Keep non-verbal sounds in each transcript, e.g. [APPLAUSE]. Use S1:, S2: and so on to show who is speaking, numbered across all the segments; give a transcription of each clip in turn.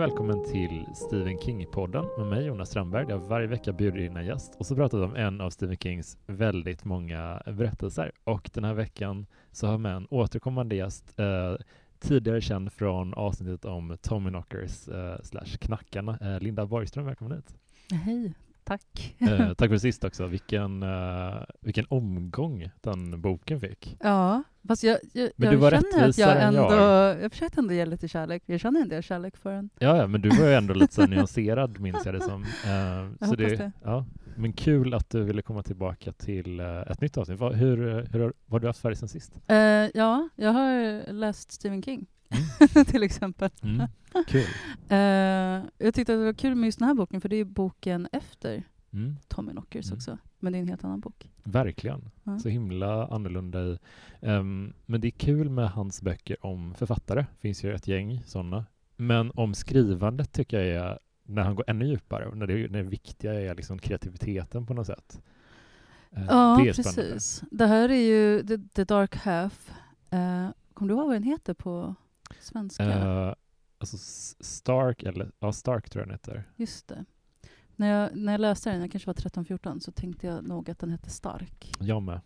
S1: och välkommen till Stephen King-podden med mig Jonas Strandberg där jag varje vecka bjuder in en gäst och så pratar vi om en av Stephen Kings väldigt många berättelser. Och den här veckan så har jag med en återkommande gäst, eh, tidigare känd från avsnittet om Tommyknockers eh, slash Knackarna, eh, Linda Borgström. Välkommen hit!
S2: Hej, tack.
S1: Eh, [LAUGHS] tack för sist också. Vilken, eh, vilken omgång den boken fick.
S2: Ja, fast jag, jag,
S1: Men
S2: jag
S1: du var
S2: känner att jag
S1: än
S2: ändå,
S1: jag.
S2: jag försökte ändå ge lite kärlek. Jag känner en del kärlek för den.
S1: Ja, ja, men du var ju ändå lite så [LAUGHS] nyanserad minns jag det som. Eh,
S2: Jag
S1: så
S2: hoppas det.
S1: Ja, men kul att du ville komma tillbaka till eh, ett nytt avsnitt. Vad, hur, hur, har- vad har du haft för dig sen sist?
S2: Eh, ja, jag har läst Stephen King, [LAUGHS] till exempel.
S1: Mm, kul.
S2: Eh, jag tyckte att det var kul med just den här boken, för det är boken efter
S1: Mm,
S2: Tommy Knockers
S1: Mm.
S2: också. Men det är en helt annan bok.
S1: verkligen.
S2: Ja.
S1: Så himla annorlunda i. Ehm, men det är kul med hans böcker om författare. Det finns ju ett gäng sådana. Men om skrivandet tycker jag är när han går ännu djupare. När det, när det viktiga är liksom kreativiteten på något sätt. Eh,
S2: Ja,
S1: det
S2: precis. Det här är ju The, The Dark Half. Uh, kommer du ihåg vad den heter på svenska?
S1: Eh, alltså Stark, eller ja, Stark tror jag den heter.
S2: Just det. När jag, när jag läste den, jag kanske var 13-14, så tänkte jag nog att den hette Stark.
S1: Jag med.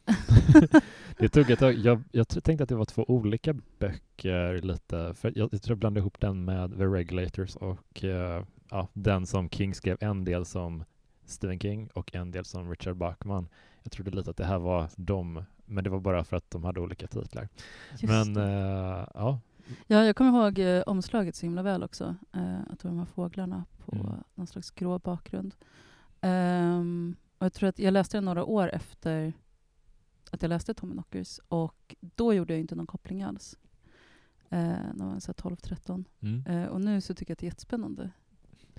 S1: [LAUGHS] [LAUGHS] det tog ett tag. Jag, jag tänkte att det var två olika böcker lite. För jag, jag tror jag blandade ihop den med The Regulators och eh, ja, den som King skrev en del som Stephen King och en del som Richard Bachman. Jag trodde lite att det här var dem, men det var bara för att de hade olika titlar.
S2: Just
S1: men eh, ja,
S2: Ja, jag kommer ihåg eh, omslaget så himla väl också. Eh, att det var de här fåglarna på
S1: Mm.
S2: någon slags grå bakgrund. Ehm, och jag tror att jag läste den några år efter att jag läste Tommy Knockers och då gjorde jag inte någon koppling alls. Eh, när man var så här 12-13.
S1: mm.
S2: Eh, och nu så tycker jag att det är jättespännande.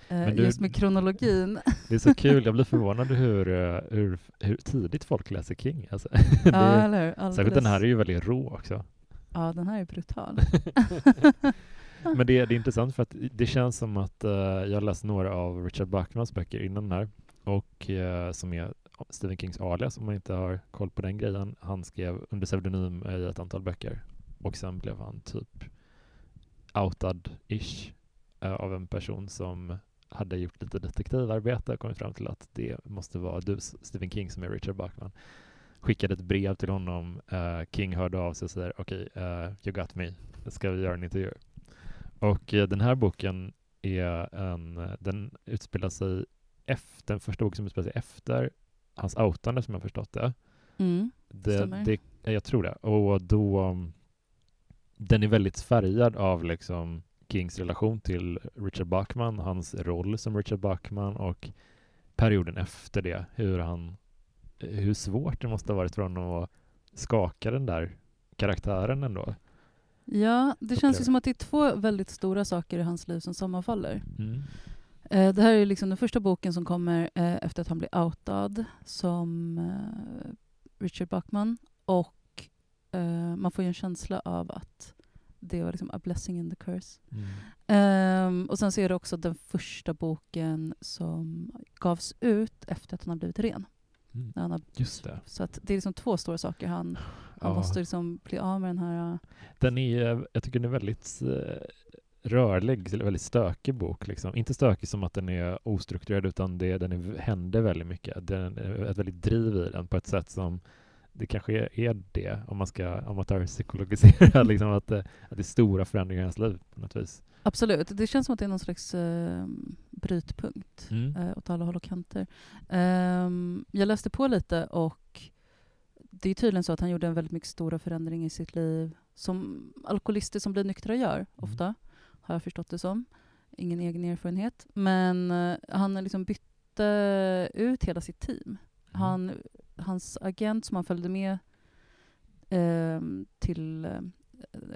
S2: Eh,
S1: du-
S2: just med kronologin.
S1: det är så kul. Jag blir förvånad hur, eh, hur, hur tidigt folk läser King. Alltså, [LAUGHS] det,
S2: ja, eller hur?
S1: särskilt den här är ju väldigt rå också.
S2: Ja, den här är brutal. [LAUGHS] [LAUGHS]
S1: Men det, det är intressant för att det känns som att eh, jag läst några av Richard Bachmans böcker innan den här och eh, som är Stephen Kings alias om man inte har koll på den grejen. Han skrev under pseudonym i ett antal böcker och sen blev han typ outad-ish eh, av en person som hade gjort lite detektivarbete och kommit fram till att det måste vara du, Stephen King, som är Richard Bachman. Skickade ett brev till honom. eh, King hörde av sig och säger okej, eh, you got me. Ska vi göra en intervju? Och eh, den här boken är en, den utspelar sig efter, den första boken som utspelar sig efter hans outande som jag förstått det.
S2: Mm.
S1: det, det ja, jag tror det. Och då, um, den är väldigt färgad av liksom Kings relation till Richard Bachman, hans roll som Richard Bachman och perioden efter det, hur han, hur svårt det måste ha varit för honom att skaka den där karaktären ändå.
S2: Ja, det känns ju som att det är två väldigt stora saker i hans liv som sammanfaller.
S1: Mm.
S2: Eh, det här är liksom den första boken som kommer eh, efter att han blir outad som eh, Richard Bachman. Och man får ju en känsla av att det var liksom a blessing in the curse.
S1: Mm.
S2: Ehm, och sen så är det också den första boken som gavs ut efter att han har blivit ren.
S1: Mm.
S2: När han har,
S1: Just det.
S2: så att det är liksom två stora saker. Han, han
S1: Ja.
S2: måste liksom bli av med den här... eh,
S1: Den är, jag tycker den är väldigt eh, rörlig, väldigt stökig bok. Liksom. Inte stökig som att den är ostrukturerad, utan det, den är, händer väldigt mycket. Den är ett väldigt driv i den på ett sätt som det kanske är, är det, om man ska amatörpsykologisera, [LAUGHS] liksom att, det- att det är stora förändringar i ens liv på något vis.
S2: Absolut. Det känns som att det är någon slags eh, brytpunkt
S1: Mm.
S2: eh, åt alla håll och kanter. Ehm, jag läste på lite och det är tydligen så att han gjorde en väldigt mycket stora förändring i sitt liv som alkoholister som blir nyktra gör ofta, har jag förstått det som. Ingen egen erfarenhet. Men eh, han liksom bytte ut hela sitt team. Han, hans agent som han följde med ehm, till eh,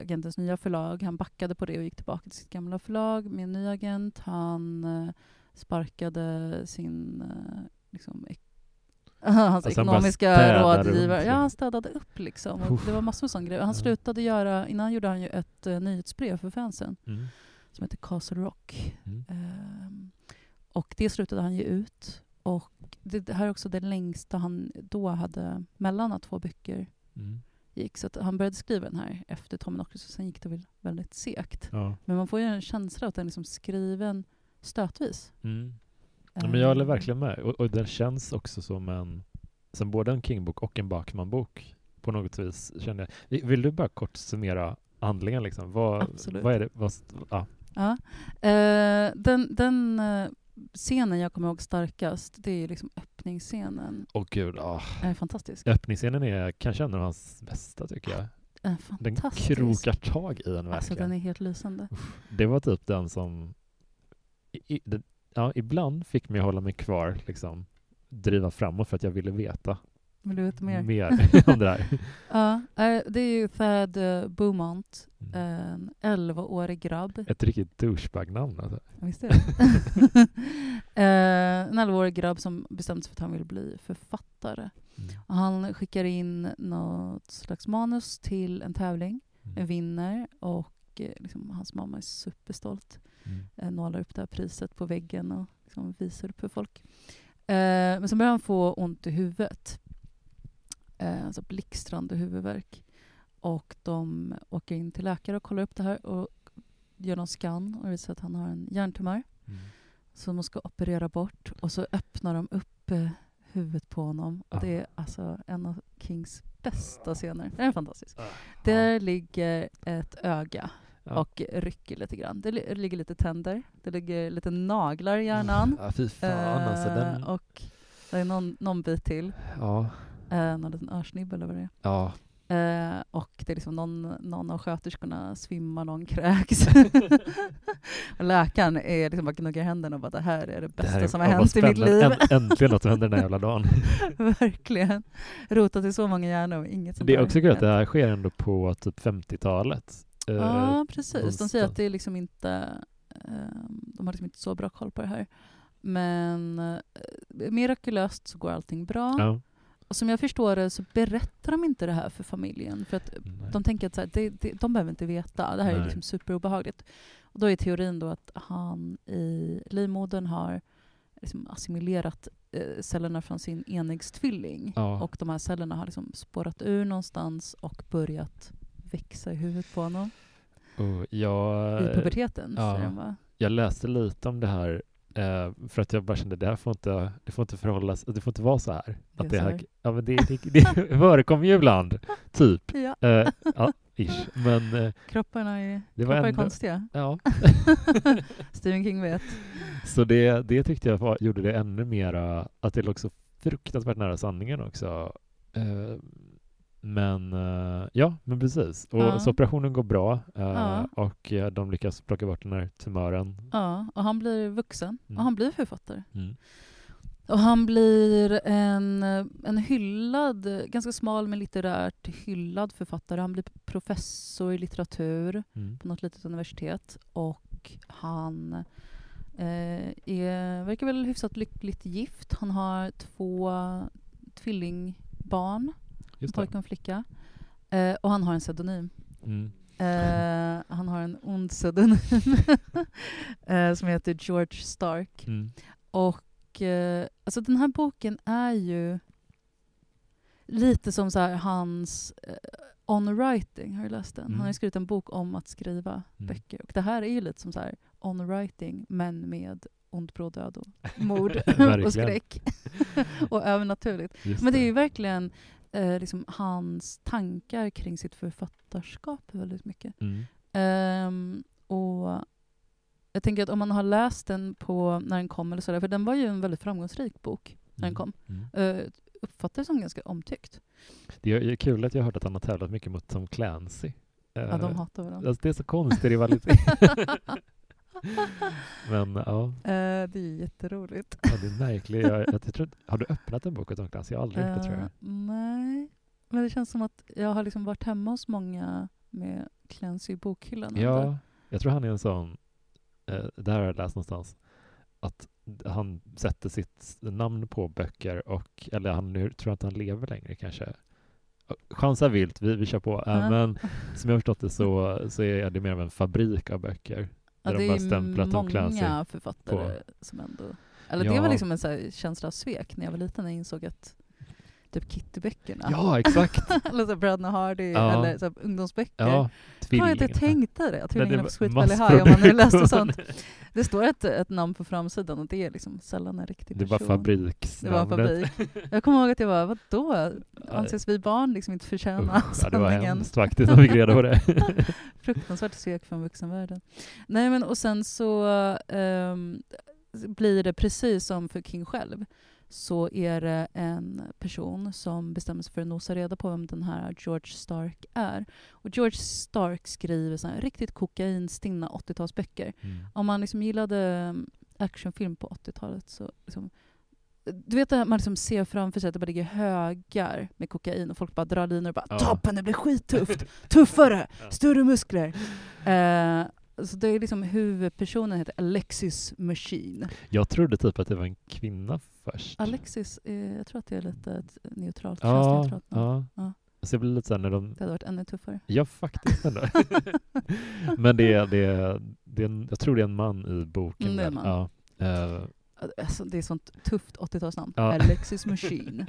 S2: agentens nya förlag, han backade på det och gick tillbaka till sitt gamla förlag med en ny agent. Han eh, sparkade sin eh, liksom, [LAUGHS] hans
S1: Alltså
S2: ekonomiska rådgivare. Ja, han städade upp liksom. Och
S1: Uff.
S2: det var massor med sådana grejer. Han
S1: Ja.
S2: slutade göra, innan gjorde han ju ett uh, nyhetsbrev för fansen
S1: Mm.
S2: som heter Castle Rock.
S1: Mm.
S2: Ehm, och det slutade han ge ut. Och det, det här är också det längsta han då hade mellan att två böcker
S1: Mm.
S2: gick. Så han började skriva den här efter Tominocracy, och sen gick det väl väldigt segt.
S1: Ja.
S2: Men man får ju en känsla att den är liksom skriven stötvis.
S1: Mm. Ja, men jag håller
S2: Eh,
S1: verkligen med. Och, och den känns också som en, som både en King-bok och en Backman-bok på något vis. Känner jag. Vill- du bara kort summera handlingen? Liksom? Vad,
S2: Absolut.
S1: vad är det? Vad, ja.
S2: Ja. Eh, den den eh, scenen jag kommer ihåg starkast, det är liksom öppningsscenen.
S1: Åh gud, ah.
S2: Den är fantastisk.
S1: öppningsscenen är kanske en av hans bästa tycker jag.
S2: Den är
S1: Den krokar tag i den
S2: Alltså
S1: verkligen.
S2: den är helt lysande.
S1: Det var typ den som i, i, det, ja, ibland fick mig hålla mig kvar, liksom driva framåt för att jag ville veta
S2: Vill du veta mer?
S1: mer om det där.
S2: Ja, eh, det är ju Thad eh, Beaumont,
S1: Mm.
S2: en 11-årig grabb.
S1: Ett riktigt douchebag-namn. Alltså.
S2: Visst är [LAUGHS] det? [LAUGHS] Eh, en 11-årig grabb som bestämt sig för att han vill bli författare.
S1: Mm.
S2: Han skickar in något slags manus till en tävling,
S1: Mm.
S2: vinner och liksom, hans mamma är superstolt.
S1: Mm.
S2: nålar upp det här priset på väggen och liksom visar upp för folk. Eh, men så börjar han få ont i huvudet. Eh, alltså blixtrande huvudvärk. Och de åker in till läkare och kollar upp det här och gör någon scan och visar att han har en hjärntumör
S1: Mm.
S2: som de ska operera bort. Och så öppnar de upp eh, huvudet på honom. Och
S1: Ah.
S2: det är alltså en av Kings bästa scener. Den är fantastisk.
S1: Ah.
S2: Där ligger ett öga och rycker lite grann. Det li- ligger lite tänder, det ligger lite naglar i hjärnan.
S1: Ja, fy fan alltså.
S2: Eh,
S1: Den,
S2: Och det är någon, någon bit till,
S1: ja,
S2: eh, någon liten örsnibb eller vad det
S1: ja.
S2: är. Eh, och det är liksom någon, någon av sköterskorna svimmar, någon kräks. [LAUGHS] och läkaren är liksom bara gnuggar händerna och bara det här är det
S1: Det
S2: bästa
S1: här är-
S2: som har
S1: ja,
S2: hänt i mitt liv.
S1: Än, äntligen något som händer den här jävla dagen. [LAUGHS]
S2: Verkligen. Rotat i så många hjärnor och inget som
S1: Det är också kul att det här sker ändå på typ 50-talet. Eh,
S2: Ja, precis. De säger att det är liksom inte... eh, de har liksom inte så bra koll på det här. Men eh, mirakulöst så går allting bra.
S1: Ja.
S2: Och som jag förstår det så berättar de inte det här för familjen. För att
S1: Nej.
S2: de tänker att så här, det, det, de behöver inte veta. Det här är
S1: Nej.
S2: liksom superobehagligt. Och då är teorin då att han i livmodern har liksom assimilerat eh, cellerna från sin enäggstvilling.
S1: Ja.
S2: Och de här cellerna har liksom spårat ur någonstans och börjat växa i huvudet på honom.
S1: Och jag,
S2: I puberteten.
S1: ja. jag läste lite om det här eh, för att jag bara kände det här får inte, det får inte förhållas, det får inte vara så här.
S2: Det är
S1: Att det, här ja, men det, det, det [LAUGHS] förekommer ju ibland, typ. [LAUGHS]
S2: Ja,
S1: Eh, ja, ish. Men eh,
S2: kropparna är,
S1: det var
S2: kroppar är
S1: ändå,
S2: konstiga.
S1: ja. [LAUGHS]
S2: Stephen King vet.
S1: Så det, det tyckte jag var, gjorde det ännu mera, att det låg så fruktansvärt nära sanningen också. Eh, men eh, ja, men precis. Och,
S2: Ja.
S1: Så operationen går bra eh,
S2: Ja.
S1: och eh, de lyckas plocka bort den här tumören.
S2: Ja, och han blir vuxen.
S1: Mm.
S2: Och han blir författare.
S1: Mm.
S2: Och han blir en, en hyllad, ganska smal men litterärt hyllad författare. Han blir professor i litteratur
S1: Mm.
S2: på något litet universitet. Och han eh, är, verkar väl hyfsat lyckligt gift. Han har två tvillingbarn,
S1: Just
S2: pojke och en flicka. Eh, och han har en pseudonym.
S1: Mm.
S2: Eh, han har en ond pseudonym [LAUGHS] eh, som heter George Stark.
S1: Mm.
S2: Och eh, alltså den här boken är ju lite som så hans eh, on writing, har du läst den? Han har
S1: Mm.
S2: skrivit en bok om att skriva
S1: Mm.
S2: böcker. Och det här är ju lite som så här on writing, men med ond bråd död och [LAUGHS] mord och skräck. [LAUGHS] och övernaturligt.
S1: Just
S2: Men det är ju verkligen eh, liksom hans tankar kring sitt författarskap väldigt mycket.
S1: Mm.
S2: Ehm, och jag tänker att om man har läst den på när den kom, eller sådär, för den var ju en väldigt framgångsrik bok när den kom.
S1: Mm.
S2: Uh, uppfattades som ganska omtyckt.
S1: Det är är kul att jag har hört att han har tävlat mycket mot Tom Clancy.
S2: Ja,
S1: Eh,
S2: de hatar varandra.
S1: alltså det är så konstig rivalitet. [LAUGHS] [LAUGHS] Men ja,
S2: Eh, det är jätteroligt.
S1: ja, det är märkligt. Jag, jag, tror, har du öppnat en bok Tom Clancy? Jag har aldrig gjort det tror
S2: Eh,
S1: jag.
S2: nej, men det känns som att jag har liksom varit hemma hos många med Clancy i bokhyllan.
S1: Ja, jag tror han är en sån, eh, det här har jag läst någonstans, att han sätter sitt namn på böcker och, eller han nu tror inte han lever längre kanske. Chansa vilt, vi, vi kör på. Eh,
S2: Ja.
S1: Men som jag har förstått det så, [LAUGHS] så är det mer av en fabrik av böcker.
S2: Ja, det
S1: de
S2: är många författare som ändå... Eller det
S1: Ja.
S2: var liksom en så känsla av svek när jag var liten när jag insåg att typ Kittyböckerna.
S1: Ja, exakt. [LAUGHS]
S2: eller så Bröderna Hardy,
S1: Ja.
S2: eller så ungdomsböcker.
S1: Ja,
S2: Jag har inte tänkt det, Tvillingarna på Sweet Valley High, om man nu läste sånt. Det står ett, ett namn på framsidan och det är liksom sällan en riktig
S1: Det var
S2: person.
S1: fabriksnamnet.
S2: Det var fabrik. Jag kommer ihåg att jag var, vadå? Anses vi barn liksom inte förtjäna
S1: Usch, ja, det var
S2: sanningen?
S1: hemskt faktiskt när vi fick reda på det. [LAUGHS]
S2: Fruktansvärt svek från vuxenvärlden. Nej men och sen så ehm, blir det precis som för King själv så är det en person som bestämmer sig för att nosa reda på vem den här George Stark är. Och George Stark skriver så här riktigt kokainstinna 80-talsböcker.
S1: Mm.
S2: Om man liksom gillade mm, actionfilm på 80-talet så liksom, du vet att man liksom ser framför sig att det bara ligger högar med kokain och folk bara drar linor och bara
S1: Ja.
S2: ”toppen, det blir skittufft, tuffare, [LAUGHS] större muskler”. Eh, så det är liksom huvudpersonen heter Alexis Machine.
S1: Jag trodde typ att det var en kvinna först.
S2: Alexis, eh, jag tror att det är lite ett neutralt,
S1: Ja,
S2: könsneutralt namn.
S1: ja.
S2: Ja.
S1: Så jag blir lite såhär när de...
S2: Det hade varit ännu tuffare.
S1: Ja, faktiskt ändå. [LAUGHS] Men det är, det, är, det är en, jag tror det är en man i boken.
S2: Mm, det är en man.
S1: Ja. Eh,
S2: Alltså, det är sånt tufft 80-talsnamn.
S1: Ja.
S2: Alexis [LAUGHS] Machine.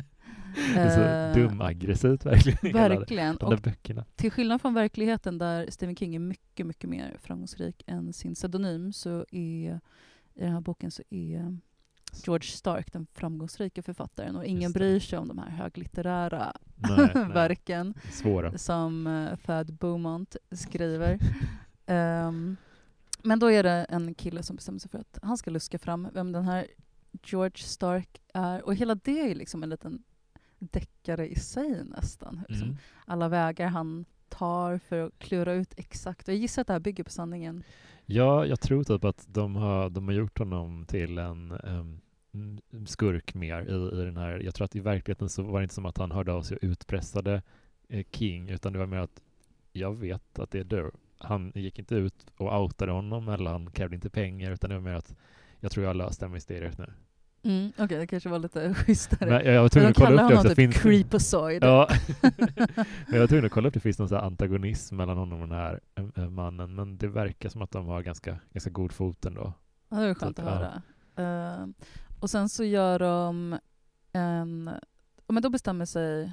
S1: det är så
S2: Eh,
S1: dumaggressivt verkligen.
S2: Verkligen.
S1: De där böckerna.
S2: Till skillnad från verkligheten där Stephen King är mycket, mycket mer framgångsrik än sin pseudonym så är i den här boken så är George Stark den framgångsrika författaren och ingen bryr sig om de här höglitterära
S1: Nej, [LAUGHS] nej.
S2: verken
S1: Svåra.
S2: som uh, Thad Beaumont skriver. [LAUGHS] Ehm, men då är det en kille som bestämmer sig för att han ska luska fram vem den här George Stark är. Och hela det är liksom en liten deckare i sig nästan. Liksom
S1: Mm.
S2: alla vägar han tar för att klura ut exakt. Och jag gissar att det här bygger på sanningen.
S1: Ja, jag tror typ att de har, de har gjort honom till en mm, skurk mer i, i den här. Jag tror att i verkligheten så var det inte som att han hörde av sig och utpressade eh, King, utan det var mer att jag vet att det är du. Han gick inte ut och outade honom eller han krävde inte pengar, utan det var mer att jag tror jag har löst det här mysteriet nu.
S2: Mm, Okej, det kanske var lite [LAUGHS] schysstare.
S1: Men jag, jag var tvungen att kolla upp det också.
S2: typ
S1: Finns
S2: creepazoid.
S1: Ja, [LAUGHS] men jag var tvungen att kolla upp det finns någon antagonism mellan honom och den här eh, eh, mannen, men det verkar som att de har ganska, ganska god fot ändå.
S2: Ja, det var skönt
S1: Typ,
S2: att höra. Ehm, och sen så gör de en... ja, Men då bestämmer sig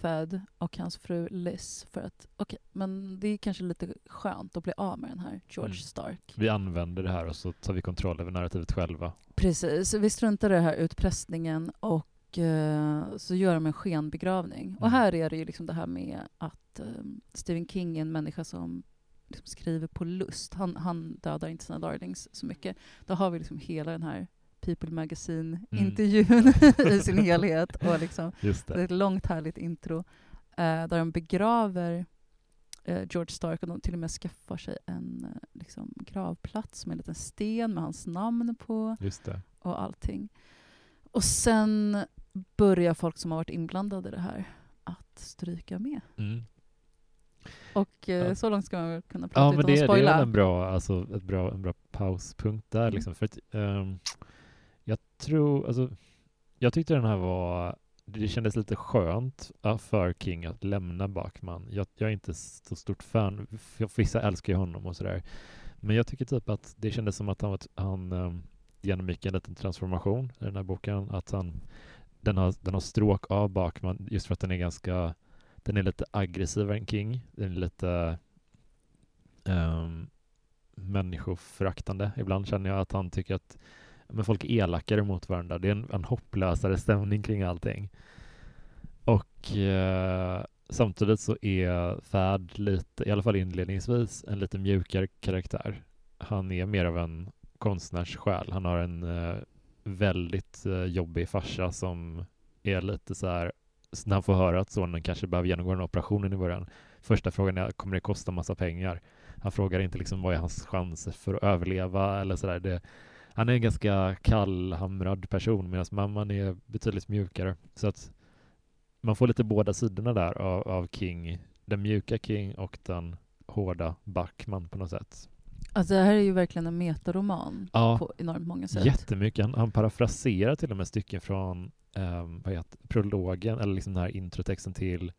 S2: Thad och hans fru Liz för att okej, men det är kanske lite skönt att bli av med den här George
S1: Mm.
S2: Stark.
S1: Vi använder det här och så tar vi kontroll över narrativet själva.
S2: Precis, vi struntar i den här utpressningen och eh, så gör de en skenbegravning. Och
S1: Mm.
S2: här är det ju liksom det här med att eh, Stephen King är en människa som liksom skriver på lust. Han, han dödar inte sina darlings så mycket. Då har vi liksom hela den här People Magazine-intervjun [LAUGHS] i sin helhet. Och liksom,
S1: Just
S2: det är
S1: det.
S2: ett långt härligt intro eh, där de begraver eh, George Stark och de till och med skaffar sig en eh, liksom, gravplats med en liten sten med hans namn på och allting. Och sen börjar folk som har varit inblandade i det här att stryka med.
S1: Mm.
S2: Och eh,
S1: Ja.
S2: så långt ska man kunna prata
S1: Ja, men
S2: utan
S1: det,
S2: att
S1: det är
S2: spoila.
S1: en bra, alltså, ett bra, en bra pauspunkt där.
S2: Mm.
S1: Liksom. För att, ehm, jag tror, alltså, jag tyckte den här var, det kändes lite skönt för King att lämna Bakman. Jag, jag är inte så stort fan, vissa älskar ju honom och sådär. Men jag tycker typ att det kändes som att han, han eh, um, genomgick en liten transformation i den här boken. Att han, den, har, den har stråk av Bakman just för att den är ganska, den är lite aggressivare än King. Den är lite um, människoföraktande. Ibland känner jag att han tycker att men folk är elakare mot varandra. Det är en, en hopplösare stämning kring allting. Och eh, samtidigt så är Thad lite, i alla fall inledningsvis, en lite mjukare karaktär. Han är mer av en konstnärssjäl. Han har en eh, väldigt eh, jobbig farsa som är lite så här, när han får höra att sonen kanske behöver genomgå den operationen i början. Första frågan är, kommer det kosta massa pengar? Han frågar inte liksom vad är hans chanser för att överleva eller sådär. Han är en ganska kallhamrad person medan mamman är betydligt mjukare. Så att man får lite båda sidorna där av, av King. Den mjuka King och den hårda Backman på något sätt.
S2: Alltså det här är ju verkligen en metaroman
S1: Ja,
S2: på enormt många sätt.
S1: jättemycket. Han, han parafraserar till och med stycken från um, vad heter, prologen, eller liksom den här introtexten till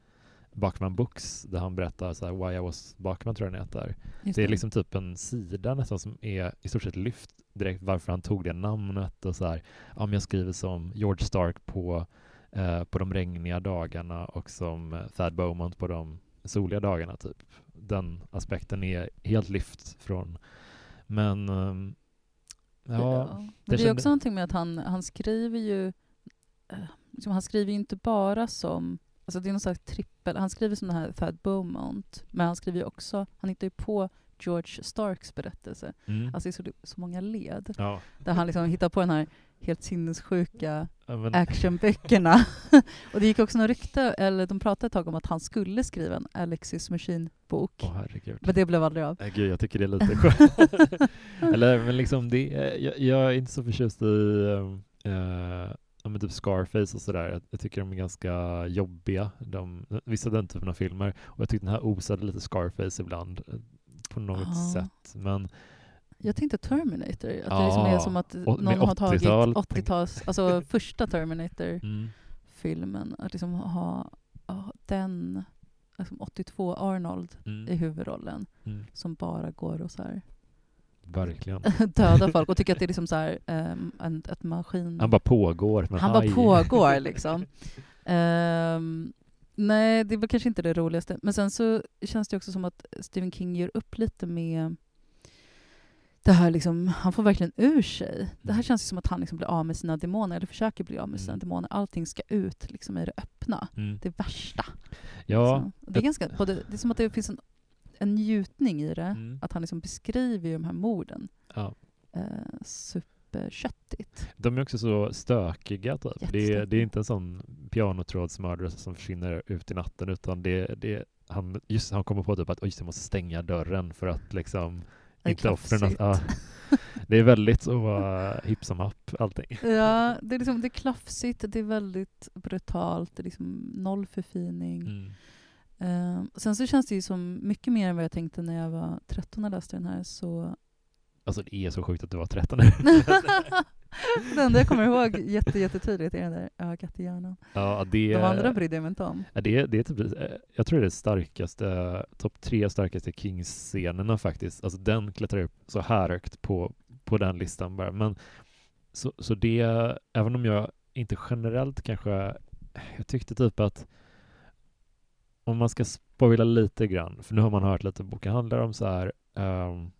S1: Backman Books, där han berättar så här, Why I was Backman, tror jag den heter.
S2: Just
S1: Det är liksom typ en sida nästan som är i stort sett lyft direkt varför han tog det namnet och så här. Ja, men jag skriver som George Stark på eh, på de regniga dagarna och som Thad Beaumont på de soliga dagarna. typ. Den aspekten är helt lyft från. Men um, ja,
S2: Men
S1: det
S2: det, är
S1: kände-
S2: också någonting med att han, han skriver ju... eh, Liksom, han skriver ju inte bara som... Alltså det är någon slags trippel... Han skriver som den här Thad Beaumont, men han skriver ju också... Han hittar ju på George Starks berättelse.
S1: mm,
S2: Alltså det är så, så många led.
S1: ja,
S2: Där han liksom hittar på den här helt sinnessjuka
S1: ja,
S2: actionböckerna. [LAUGHS] och det gick också några rykte, eller de pratade ett tag om att han skulle skriva en Alexis Machine-bok.
S1: herregud.
S2: Men det blev aldrig av.
S1: Gud, jag tycker det är lite [LAUGHS] skönt. [LAUGHS] Eller men liksom det, jag, jag är inte så förtjust i uh, ja, men typ Scarface och sådär. Jag, jag tycker de är ganska jobbiga, de, vissa den typen av filmer. Och jag tyckte den här osade lite Scarface ibland eh, på något
S2: Ja.
S1: sätt. Men
S2: Jag tänkte Terminator, att det liksom är
S1: Ja,
S2: som att någon har tagit
S1: 80-tal,
S2: 80-tals, alltså [LAUGHS] första Terminator-filmen,
S1: mm,
S2: att liksom ha, den, liksom 82 Arnold i
S1: mm,
S2: huvudrollen,
S1: mm,
S2: som bara går och så här
S1: verkligen. [LAUGHS]
S2: döda folk och tycker att det är [LAUGHS] liksom så här, um, en, ett maskin...
S1: Han bara pågår.
S2: Han bara pågår liksom. Ehm, nej, det var kanske inte det roligaste. Men sen så känns det också som att Stephen King gör upp lite med det här liksom, han får verkligen ur sig. Det här känns ju som att han liksom blir av med sina demoner, eller försöker bli av med sina
S1: Mm.
S2: demoner. Allting ska ut liksom i det öppna,
S1: Mm.
S2: det värsta.
S1: Ja,
S2: Så, det, är ganska, både, det är som att det finns en, en njutning i det,
S1: mm,
S2: att han liksom beskriver de här morden
S1: ja.
S2: eh, superköttigt.
S1: De är också så stökiga. Typ. Det, är, det är inte en sån pianotrådsmördare som försvinner ut i natten utan det, det, han, just, han kommer på typ att "Oj, just, jag måste stänga dörren för att liksom
S2: Det
S1: inte offren... Ja, det är väldigt så uh, hipp som happ allting.
S2: Ja, det är, liksom, det är klafsigt, det är väldigt brutalt, det är liksom noll förfining.
S1: Mm.
S2: Ehm, sen så känns det ju som mycket mer än vad jag tänkte när jag var 13 och läste den här. Så
S1: Alltså det är så sjukt att du var 13 [LAUGHS]
S2: det enda jag kommer ihåg jätte, jättetydligt är den där ögat i hjärnan.
S1: ja, det,
S2: De andra brydde jag mig inte om.
S1: Ja, det, det är typ, jag tror det är starkaste, topp tre starkaste Kings-scenerna faktiskt. Alltså den klättrar upp så här högt på, på den listan bara. Men så, så det, även om jag inte generellt kanske, jag tyckte typ att om man ska spoila lite grann, för nu har man hört lite boken handlar om så här, ehm,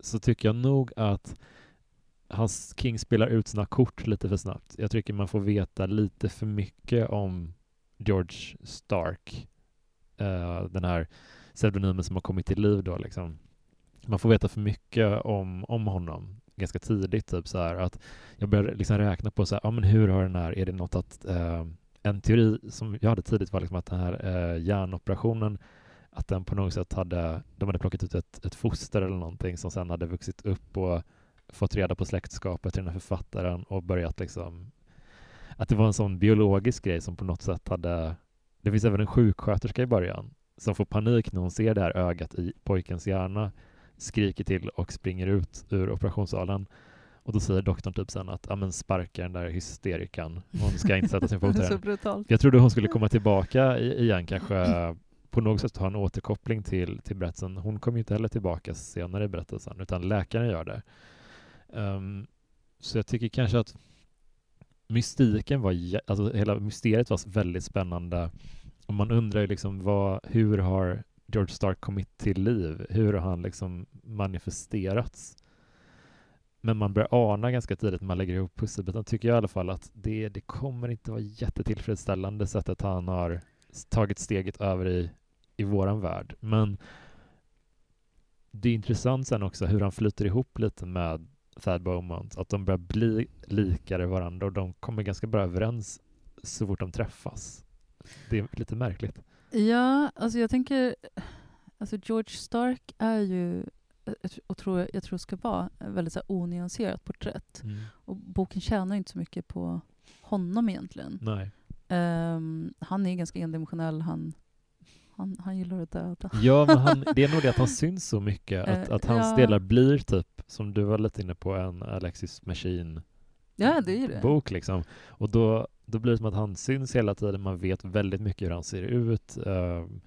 S1: så tycker jag nog att hans King spelar ut sina kort lite för snabbt. Jag tycker man får veta lite för mycket om George Stark, uh, den här pseudonymen som har kommit till liv då liksom. Man får veta för mycket om, om honom ganska tidigt, typ så här att jag började liksom räkna på så här, ja men hur har den här, är det något att, uh, en teori som jag hade tidigt var liksom att den här eh, hjärnoperationen, att den på något sätt hade, de hade plockat ut ett, ett foster eller någonting som sen hade vuxit upp och fått reda på släktskapet till den här författaren och börjat liksom att det var en sån biologisk grej som på något sätt hade det finns även en sjuksköterska i början som får panik när hon ser det här ögat i pojkens hjärna skriker till och springer ut ur operationssalen och då säger doktorn typ sen att men sparka den där hysterikan. Hon ska inte sätta sin fot här [LAUGHS] jag trodde hon skulle komma tillbaka igen, kanske [CLEARS THROAT] på något sätt ha en återkoppling till, till berättelsen. Hon kommer ju inte heller tillbaka senare i berättelsen, utan läkaren gör det. Um, så jag tycker kanske att mystiken var, alltså hela mysteriet var väldigt spännande. Och man undrar ju liksom vad, hur har George Stark kommit till liv? Hur har han liksom manifesterats? Men man börjar ana ganska tidigt när man lägger ihop pusselbitarna, tycker jag i alla fall, att det, det kommer inte vara jättetillfredsställande sättet han har tagit steget över i, i våran värld. Men det är intressant sen också hur han flyter ihop lite med Thad Beaumont, att de börjar bli likare varandra och de kommer ganska bra överens så fort de träffas. Det är lite märkligt.
S2: Ja, alltså jag tänker... Alltså George Stark är ju, och tror, jag tror ska vara, ett väldigt så här onyanserat porträtt. Och boken tjänar inte så mycket på honom egentligen.
S1: Nej.
S2: Ehm, han är ganska endimensionell, han, han, han gillar att döda.
S1: Ja, men han, [LAUGHS] det är nog det att han syns så mycket, att,
S2: Eh,
S1: att hans
S2: ja.
S1: delar blir typ, som du var lite inne på, en Alexis Machine
S2: Ja, det är det.
S1: bok liksom. Och då, då blir det som att han syns hela tiden, man vet väldigt mycket hur han ser ut. ehm,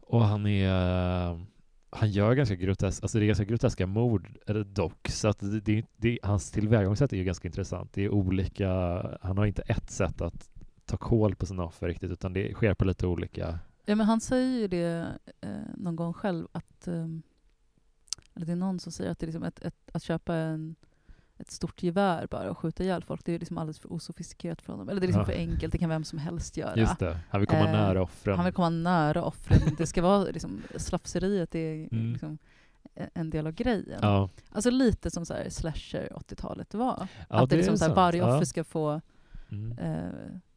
S1: och han är, han gör ganska groteska, alltså det är ganska groteska mord dock, så att det, det, det, hans tillvägagångssätt är ju ganska intressant. Det är olika, han har inte ett sätt att ta koll på sina offer riktigt, utan det sker på lite olika...
S2: Ja, men han säger ju det eh, någon gång själv, att, eh, eller det är någon som säger att det är liksom ett, ett, att köpa en, ett stort gevär bara och skjuta ihjäl folk, det är liksom alldeles för osofistikerat för honom. Eller det är liksom
S1: Ja.
S2: för enkelt, det kan vem som helst göra.
S1: Just det, han vill komma
S2: Eh,
S1: nära offren.
S2: Han vill komma nära offren. Det ska vara liksom, slafseriet är
S1: Mm.
S2: liksom en del av grejen.
S1: Ja,
S2: Alltså lite som så här slasher 80-talet var.
S1: ja
S2: att det är liksom så här, varje offer ska få
S1: Mm.
S2: eh,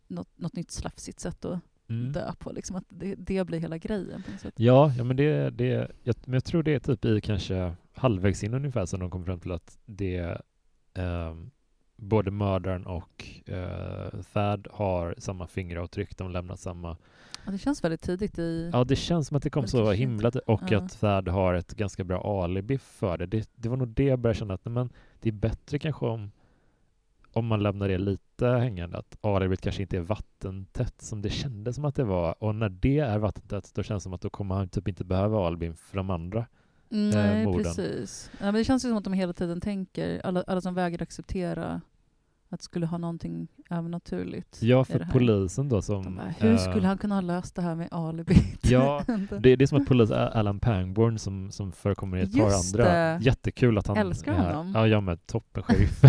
S2: något, något nytt slafsigt sätt att
S1: Mm.
S2: dö på. Liksom. Att det, det blir hela grejen.
S1: Ja, ja men, det, det, jag, men jag tror det är typ i kanske halvvägs in ungefär som de kommer fram till att det ehm, både mördaren och uh, Thad har samma fingeravtryck, de lämnar samma...
S2: Ja, det känns väldigt tidigt i...
S1: Ja, det känns som att det kom så himla och
S2: Ja.
S1: att Thad har ett ganska bra alibi för det. det. Det var nog det jag började känna att nej, men det är bättre kanske om om man lämnar det lite hängande, att alibit kanske inte är vattentätt som det kändes som att det var. Och när det är vattentätt, då känns det som att då kommer han typ inte behöva alibin för de andra.
S2: Mm, Nej,
S1: morden.
S2: precis. Ja, men det känns ju som att de hela tiden tänker, alla, alla som vägrar acceptera att det skulle ha någonting övernaturligt.
S1: Ja, för polisen då som...
S2: Bara, hur
S1: eh,
S2: skulle han kunna ha löst det här med alibit? [LAUGHS]
S1: Ja, Det, det är som att polis Alan Pangborn som, som förekommer i ett par andra.
S2: det.
S1: Jättekul att han
S2: Älskar
S1: är här.
S2: honom.
S1: Ja, jag med. Toppen [LAUGHS] sheriff.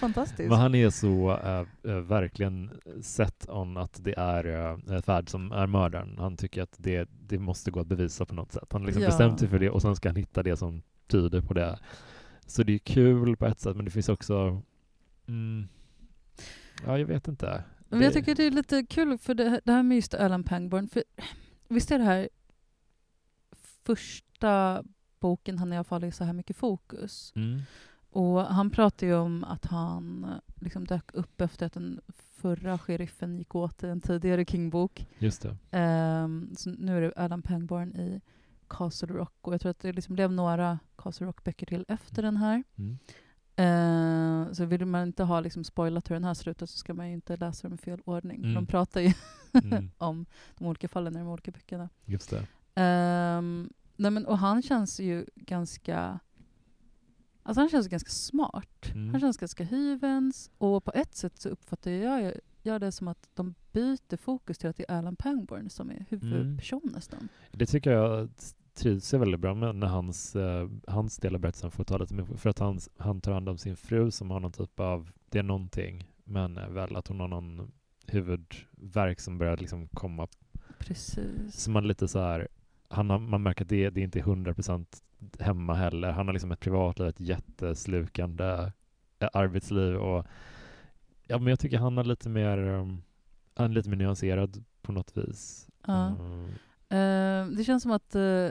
S2: Fantastiskt.
S1: Men han är så äh, verkligen sett on att det är äh, Thad som är mördaren. Han tycker att det, det måste gå att bevisa på något sätt. Han har liksom
S2: Ja.
S1: bestämt sig för det och sen ska han hitta det som tyder på det. Så det är kul på ett sätt, men det finns också... Mm, ja, jag vet inte.
S2: Men jag tycker det är lite kul, för det, det här med just Alan Pangborn, för visst är det här första boken han i alla fall är så här mycket fokus.
S1: Mm.
S2: Och han pratar ju om att han eh, liksom dök upp efter att den förra sheriffen gick åt i en tidigare King-bok.
S1: Just det.
S2: Ehm, så nu är det Alan Pangborn i Castle Rock och jag tror att det liksom blev några Castle Rock-böcker till efter den här.
S1: Mm.
S2: Eh, så vill man inte ha liksom spoilat hur den här slutar så ska man ju inte läsa dem i fel ordning.
S1: Mm.
S2: de pratar ju [LAUGHS]
S1: Mm.
S2: om de olika fallen i de olika böckerna.
S1: Just det.
S2: Ehm, nej men, och han känns ju ganska... Alltså han känns ganska smart.
S1: Mm.
S2: Han känns ganska hyvens. Och på ett sätt så uppfattar jag, jag det som att de byter fokus till att det är Alan Pangborn som är huvudperson
S1: Mm.
S2: nästan.
S1: Det tycker jag trivs jag väldigt bra med när hans, eh, hans del av berättelsen får ta lite mer, för att han, han tar hand om sin fru som har någon typ av, det är någonting, men eh, väl att hon har någon huvudverk som börjar liksom komma,
S2: Precis.
S1: så man lite så här, han har, man märker att det, det är inte hundra procent hemma heller, han har liksom ett privatliv, ett jätteslukande eh, arbetsliv och ja men jag tycker han är lite mer, um, han är lite mer nyanserad på något vis.
S2: Ja.
S1: Mm.
S2: Eh, det känns som att eh,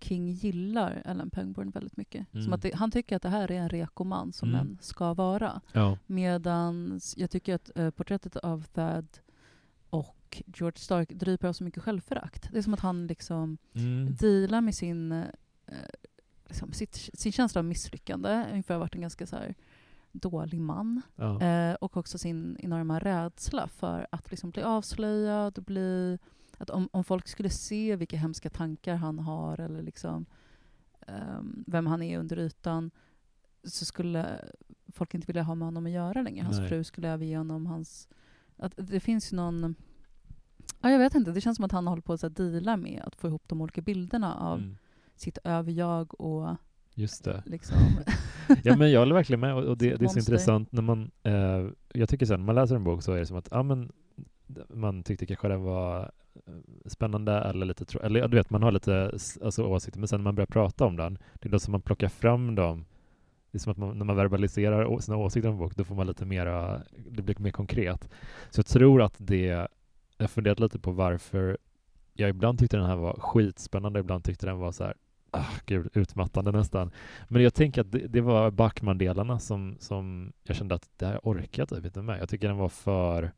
S2: King gillar Alan Pangborn väldigt mycket. Som
S1: Mm.
S2: att det, han tycker att det här är en rekoman som
S1: Mm.
S2: en ska vara.
S1: Ja.
S2: Medan jag tycker att eh, porträttet av Thad och George Stark driver av så mycket självförakt. Det är som att han liksom
S1: Mm.
S2: dealar med sin, liksom sitt, sin känsla av misslyckande, inför att ha varit en ganska så här dålig man.
S1: Ja.
S2: Och också sin enorma rädsla för att liksom bli avslöjad bli... Att om, om folk skulle se vilka hemska tankar han har eller liksom, ehm, vem han är under ytan så skulle folk inte vilja ha med honom att göra längre. Hans
S1: Nej.
S2: fru skulle överge honom. Hans, att det finns ju någon... Ja, jag vet inte, det känns som att han håller på att deala med att få ihop de olika bilderna av
S1: Mm.
S2: sitt överjag och
S1: Just det.
S2: liksom... [LAUGHS]
S1: Ja, men jag håller verkligen med och, det, det är så intressant när man, eh, jag tycker sen när man läser en bok så är det som att, ja men man tyckte kanske den var Eh, spännande eller lite, tro- eller du vet man har lite alltså, åsikter men sen när man börjar prata om den, det är då som man plockar fram dem det är som att man, när man verbaliserar sina åsikter om en bok, då får man lite mera, det blir mer konkret. Så jag tror att det, jag har funderat lite på varför jag ibland tyckte den här var skitspännande, ibland tyckte den var så här, ah, gud, utmattande nästan. Men jag tänker att det, det var Backman-delarna som, som jag kände att det här orkar jag typ inte med. Jag tycker den var för,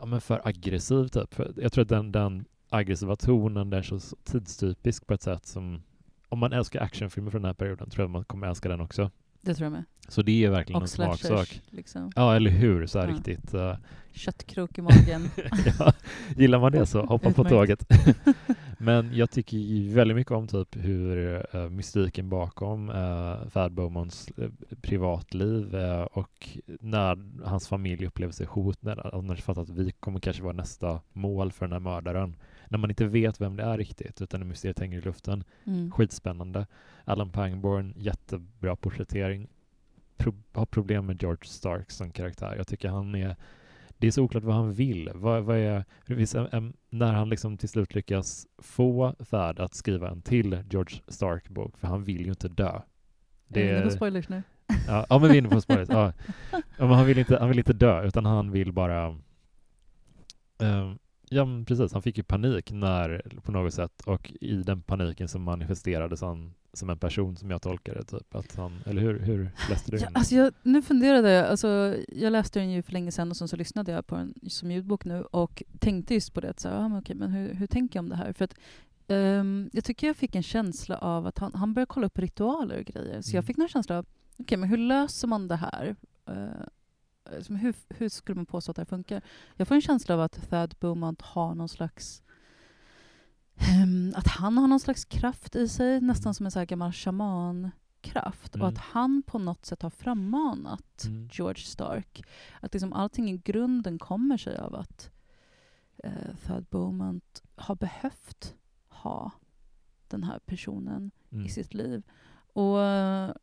S1: ja, men för aggressiv typ. För jag tror att den, den aggressiva tonen, där är så, så tidstypisk på ett sätt som, om man älskar actionfilmer från den här perioden tror jag man kommer älska den också.
S2: Det tror jag med.
S1: Så det är verkligen
S2: Och
S1: en smaksak.
S2: Liksom.
S1: Ja, eller hur? Så här
S2: Ja.
S1: riktigt. eh,
S2: Köttkrok i magen. [LAUGHS]
S1: ja, gillar man det så [LAUGHS] hoppa på tåget. [LAUGHS] Men jag tycker väldigt mycket om typ hur uh, mystiken bakom uh, Thad Beaumonts eh, privatliv eh, och när hans familj upplever sig hotade, när de fattar att vi kommer kanske vara nästa mål för den här mördaren. När man inte vet vem det är riktigt, utan det mysteriet hänger i luften.
S2: Mm.
S1: Skitspännande. Alan Pangborn, jättebra porträttering. Pro har problem med George Stark som karaktär. Jag tycker han är det är så oklart vad han vill. Vad, vad är, en, en, när han liksom till slut lyckas få Thad att skriva en till George Stark-bok, för han vill ju inte dö.
S2: Det är på spoilers nu?
S1: ja, ja, men vi är inne på spoilers. Ja. Ja, han, vill inte, han vill inte dö, utan han vill bara... ehm, ja, men precis. Han fick ju panik när, på något sätt, och i den paniken så manifesterades han som en person som jag tolkar det. Typ. Att han, eller hur, hur läste du
S2: Ja,
S1: den?
S2: alltså jag, nu funderade jag, alltså, jag läste den ju för länge sedan och sen så lyssnade jag på den som ljudbok nu och tänkte just på det, att så, ja, men okej, men hur, hur tänker jag om det här? För att, ehm, jag tycker jag fick en känsla av att han, han började kolla upp ritualer och grejer, så
S1: Mm.
S2: jag fick någon känsla av, okej, men hur löser man det här? Eh, liksom, hur, hur skulle man påstå att det här funkar? Jag får en känsla av att Thad Beaumont har någon slags ehm, att han har någon slags kraft i sig, nästan som en så här gammal shamankraft.
S1: Mm.
S2: Och att han på något sätt har frammanat
S1: Mm.
S2: George Stark. Att liksom allting i grunden kommer sig av att eh, Thad Beaumont har behövt ha den här personen
S1: Mm.
S2: i sitt liv. Och eh,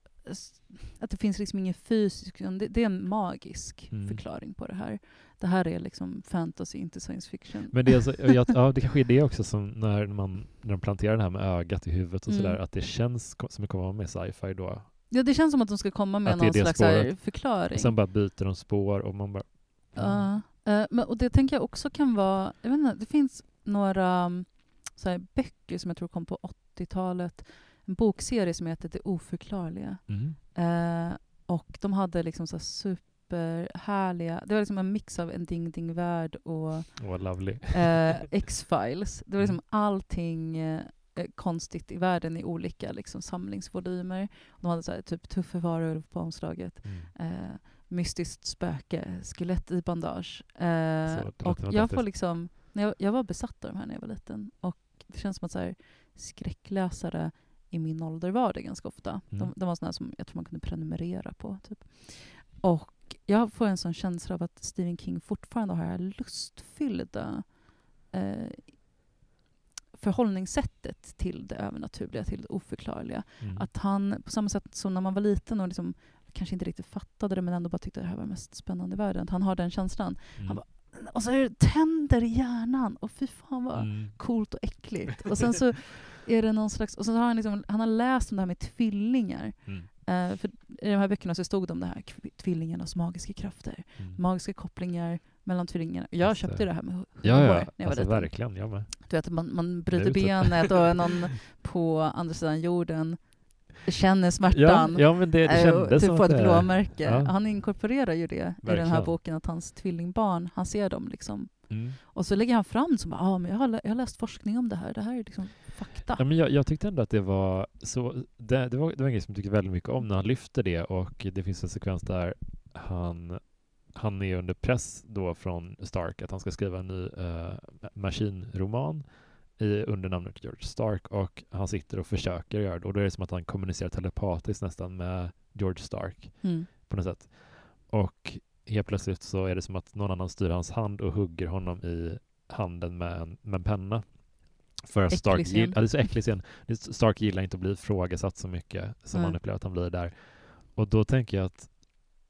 S2: att det finns liksom ingen fysisk, det, det är en magisk
S1: Mm.
S2: förklaring på det här. Det här är liksom fantasy, inte science fiction.
S1: Men det är så, jag, [LAUGHS] ja, det kanske är det också som när, man, när de planterar det här med ögat i huvudet och
S2: Mm.
S1: sådär, att det känns som kommer vara med sci-fi då.
S2: Ja, det känns som att de ska komma med
S1: Att
S2: någon slags här förklaring.
S1: Sen bara byter de spår och man bara...
S2: Ja, eh, men, och det tänker jag också kan vara, jag vet inte, det finns några um, så här, böcker som jag tror kom på 80-talet, en bokserie som heter Det oförklarliga.
S1: Mm.
S2: Eh, och de hade liksom så här superhärliga, det var liksom en mix av En Ding Ding Värld och eh, X-Files. Det var liksom
S1: Mm.
S2: allting eh, konstigt i världen i olika liksom, samlingsvolymer. De hade så här, typ Tuffe varulv på omslaget.
S1: Mm.
S2: Eh, mystiskt spöke, skelett i bandage. Eh, och jag får liksom, jag, jag var besatt av de här när jag var liten. Och det känns som att så här, skräckläsare i min ålder var det ganska ofta.
S1: Mm.
S2: De, de var sådana som jag tror man kunde prenumerera på. Typ. Och jag får en sån känsla av att Stephen King fortfarande har det här lustfyllda eh, förhållningssättet till det övernaturliga, till det oförklarliga.
S1: Mm.
S2: Att han, på samma sätt som när man var liten och liksom, kanske inte riktigt fattade det men ändå bara tyckte det här var det mest spännande i världen. Att han har den känslan.
S1: Mm.
S2: han bara, Och så tänder i hjärnan. Och fy fan vad
S1: Mm.
S2: coolt och äckligt. Och sen så är det någon slags... Och så har han, liksom, han har läst om det här med tvillingar.
S1: Mm.
S2: Eh, för I de här böckerna så stod det om det här, tvillingarnas magiska krafter.
S1: Mm.
S2: Magiska kopplingar mellan tvillingarna. Jag köpte
S1: det.
S2: det här med hu-
S1: Ja, ja,
S2: när jag var
S1: alltså
S2: liten.
S1: verkligen. Jag med.
S2: Du vet, man, man bryter benet och [LAUGHS] någon på andra sidan jorden känner
S1: Ja,
S2: smärtan.
S1: ja, men det, det
S2: eh,
S1: kändes
S2: typ
S1: som
S2: ett
S1: det...
S2: blåmärke.
S1: Ja.
S2: Han inkorporerar ju det i den här
S1: Verkligen.
S2: boken, att hans tvillingbarn, han ser dem liksom.
S1: Mm.
S2: Och så lägger han fram som ah, men jag, har, jag har läst forskning om det här, det här är liksom fakta.
S1: Ja, men jag, jag tyckte ändå att det var så, det, det, var, det var en grej som jag tyckte väldigt mycket om när han lyfter det och det finns en sekvens där han, han är under press då från Stark att han ska skriva en ny uh, maskinroman i, under namnet George Stark och han sitter och försöker göra det och då är det som att han kommunicerar telepatiskt nästan med George Stark
S2: Mm.
S1: på något sätt. Och helt plötsligt så är det som att någon annan styr hans hand och hugger honom i handen med en, med en penna. För att
S2: Äcklig
S1: Stark, gill, ja, det är så äcklig scen. Stark gillar inte att bli ifrågasatt så mycket som
S2: Mm.
S1: han upplever att han blir där. Och då tänker jag att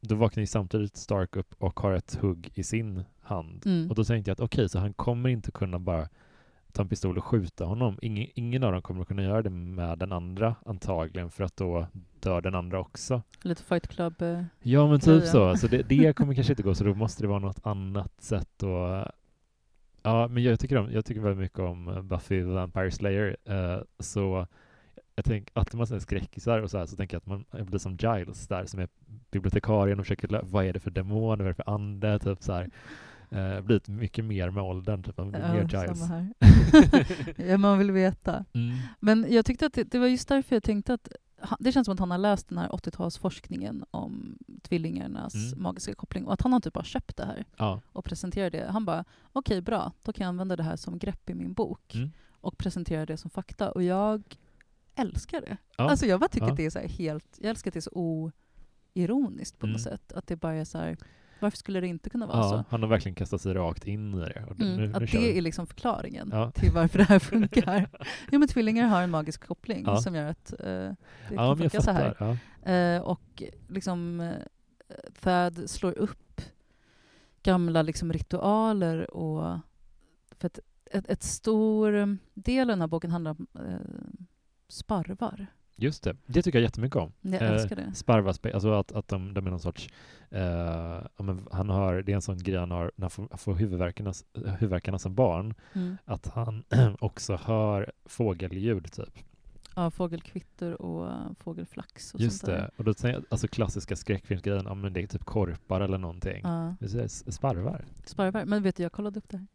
S1: då vaknar ju samtidigt Stark upp och har ett hugg i sin hand.
S2: Mm.
S1: Och då tänkte jag att okej, så han kommer inte kunna bara ta en pistol och skjuta honom. Ingen, ingen av dem kommer kunna göra det med den andra antagligen för att då dör den andra också.
S2: Lite Fight Club. eh,
S1: Ja men typ så. så det, det kommer kanske inte gå så då måste det vara något annat sätt och Ja men jag tycker, om, jag tycker väldigt mycket om Buffy the Vampire Slayer eh, så jag tänker när man säger skräckisar och så här så tänker jag att man jag blir som Giles där som är bibliotekarien och försöker vad är det för demon, vad är det för ande typ så här. Eh, blivit mycket mer med åldern, typ, man blir mer Giles. [LAUGHS]
S2: ja, man vill veta. [LAUGHS]
S1: Mm.
S2: Men jag tyckte att det, det var just därför jag tänkte att det känns som att han har läst den här 80-talsforskningen om tvillingarnas
S1: Mm.
S2: magiska koppling och att han har typ bara köpt det här
S1: Ja.
S2: och presenterar det. Han bara, okej bra, då kan jag använda det här som grepp i min bok
S1: Mm.
S2: och presentera det som fakta. Och jag älskar det.
S1: Ja.
S2: Alltså jag bara tycker
S1: Ja.
S2: att det är så helt, jag älskar att det är så oironiskt på
S1: Mm.
S2: något sätt. Att det bara är så här, varför skulle det inte kunna vara
S1: ja,
S2: så?
S1: han har verkligen kastat sig rakt in i det. Och
S2: Mm,
S1: nu, nu
S2: att det
S1: vi.
S2: är liksom förklaringen
S1: Ja.
S2: till varför det här funkar. [LAUGHS] jo men tvillingar har en magisk koppling
S1: Ja.
S2: som gör att eh, det
S1: Ja,
S2: kan funka så här. Eh, och liksom eh, Thad slår upp gamla liksom ritualer och för att ett, ett stor del av den här boken handlar om eh, sparvar.
S1: Just det, det tycker jag jättemycket om.
S2: Jag
S1: Eh,
S2: älskar det.
S1: Sparvaspel, alltså att, att de, de är någon sorts, eh, han har, det är en sån grej han har när han får, får huvudvärkarna, som barn,
S2: Mm.
S1: att han [CLEARS THROAT] också hör fågelljud typ.
S2: Ja, fågelkvitter och fågelflax och
S1: Just
S2: sånt där.
S1: det, och då tänker jag, alltså klassiska skräckfilmsgrejen, ja men det är typ korpar eller någonting.
S2: Ja,
S1: sparvar.
S2: sparvar. Men vet du, jag kollade upp det här.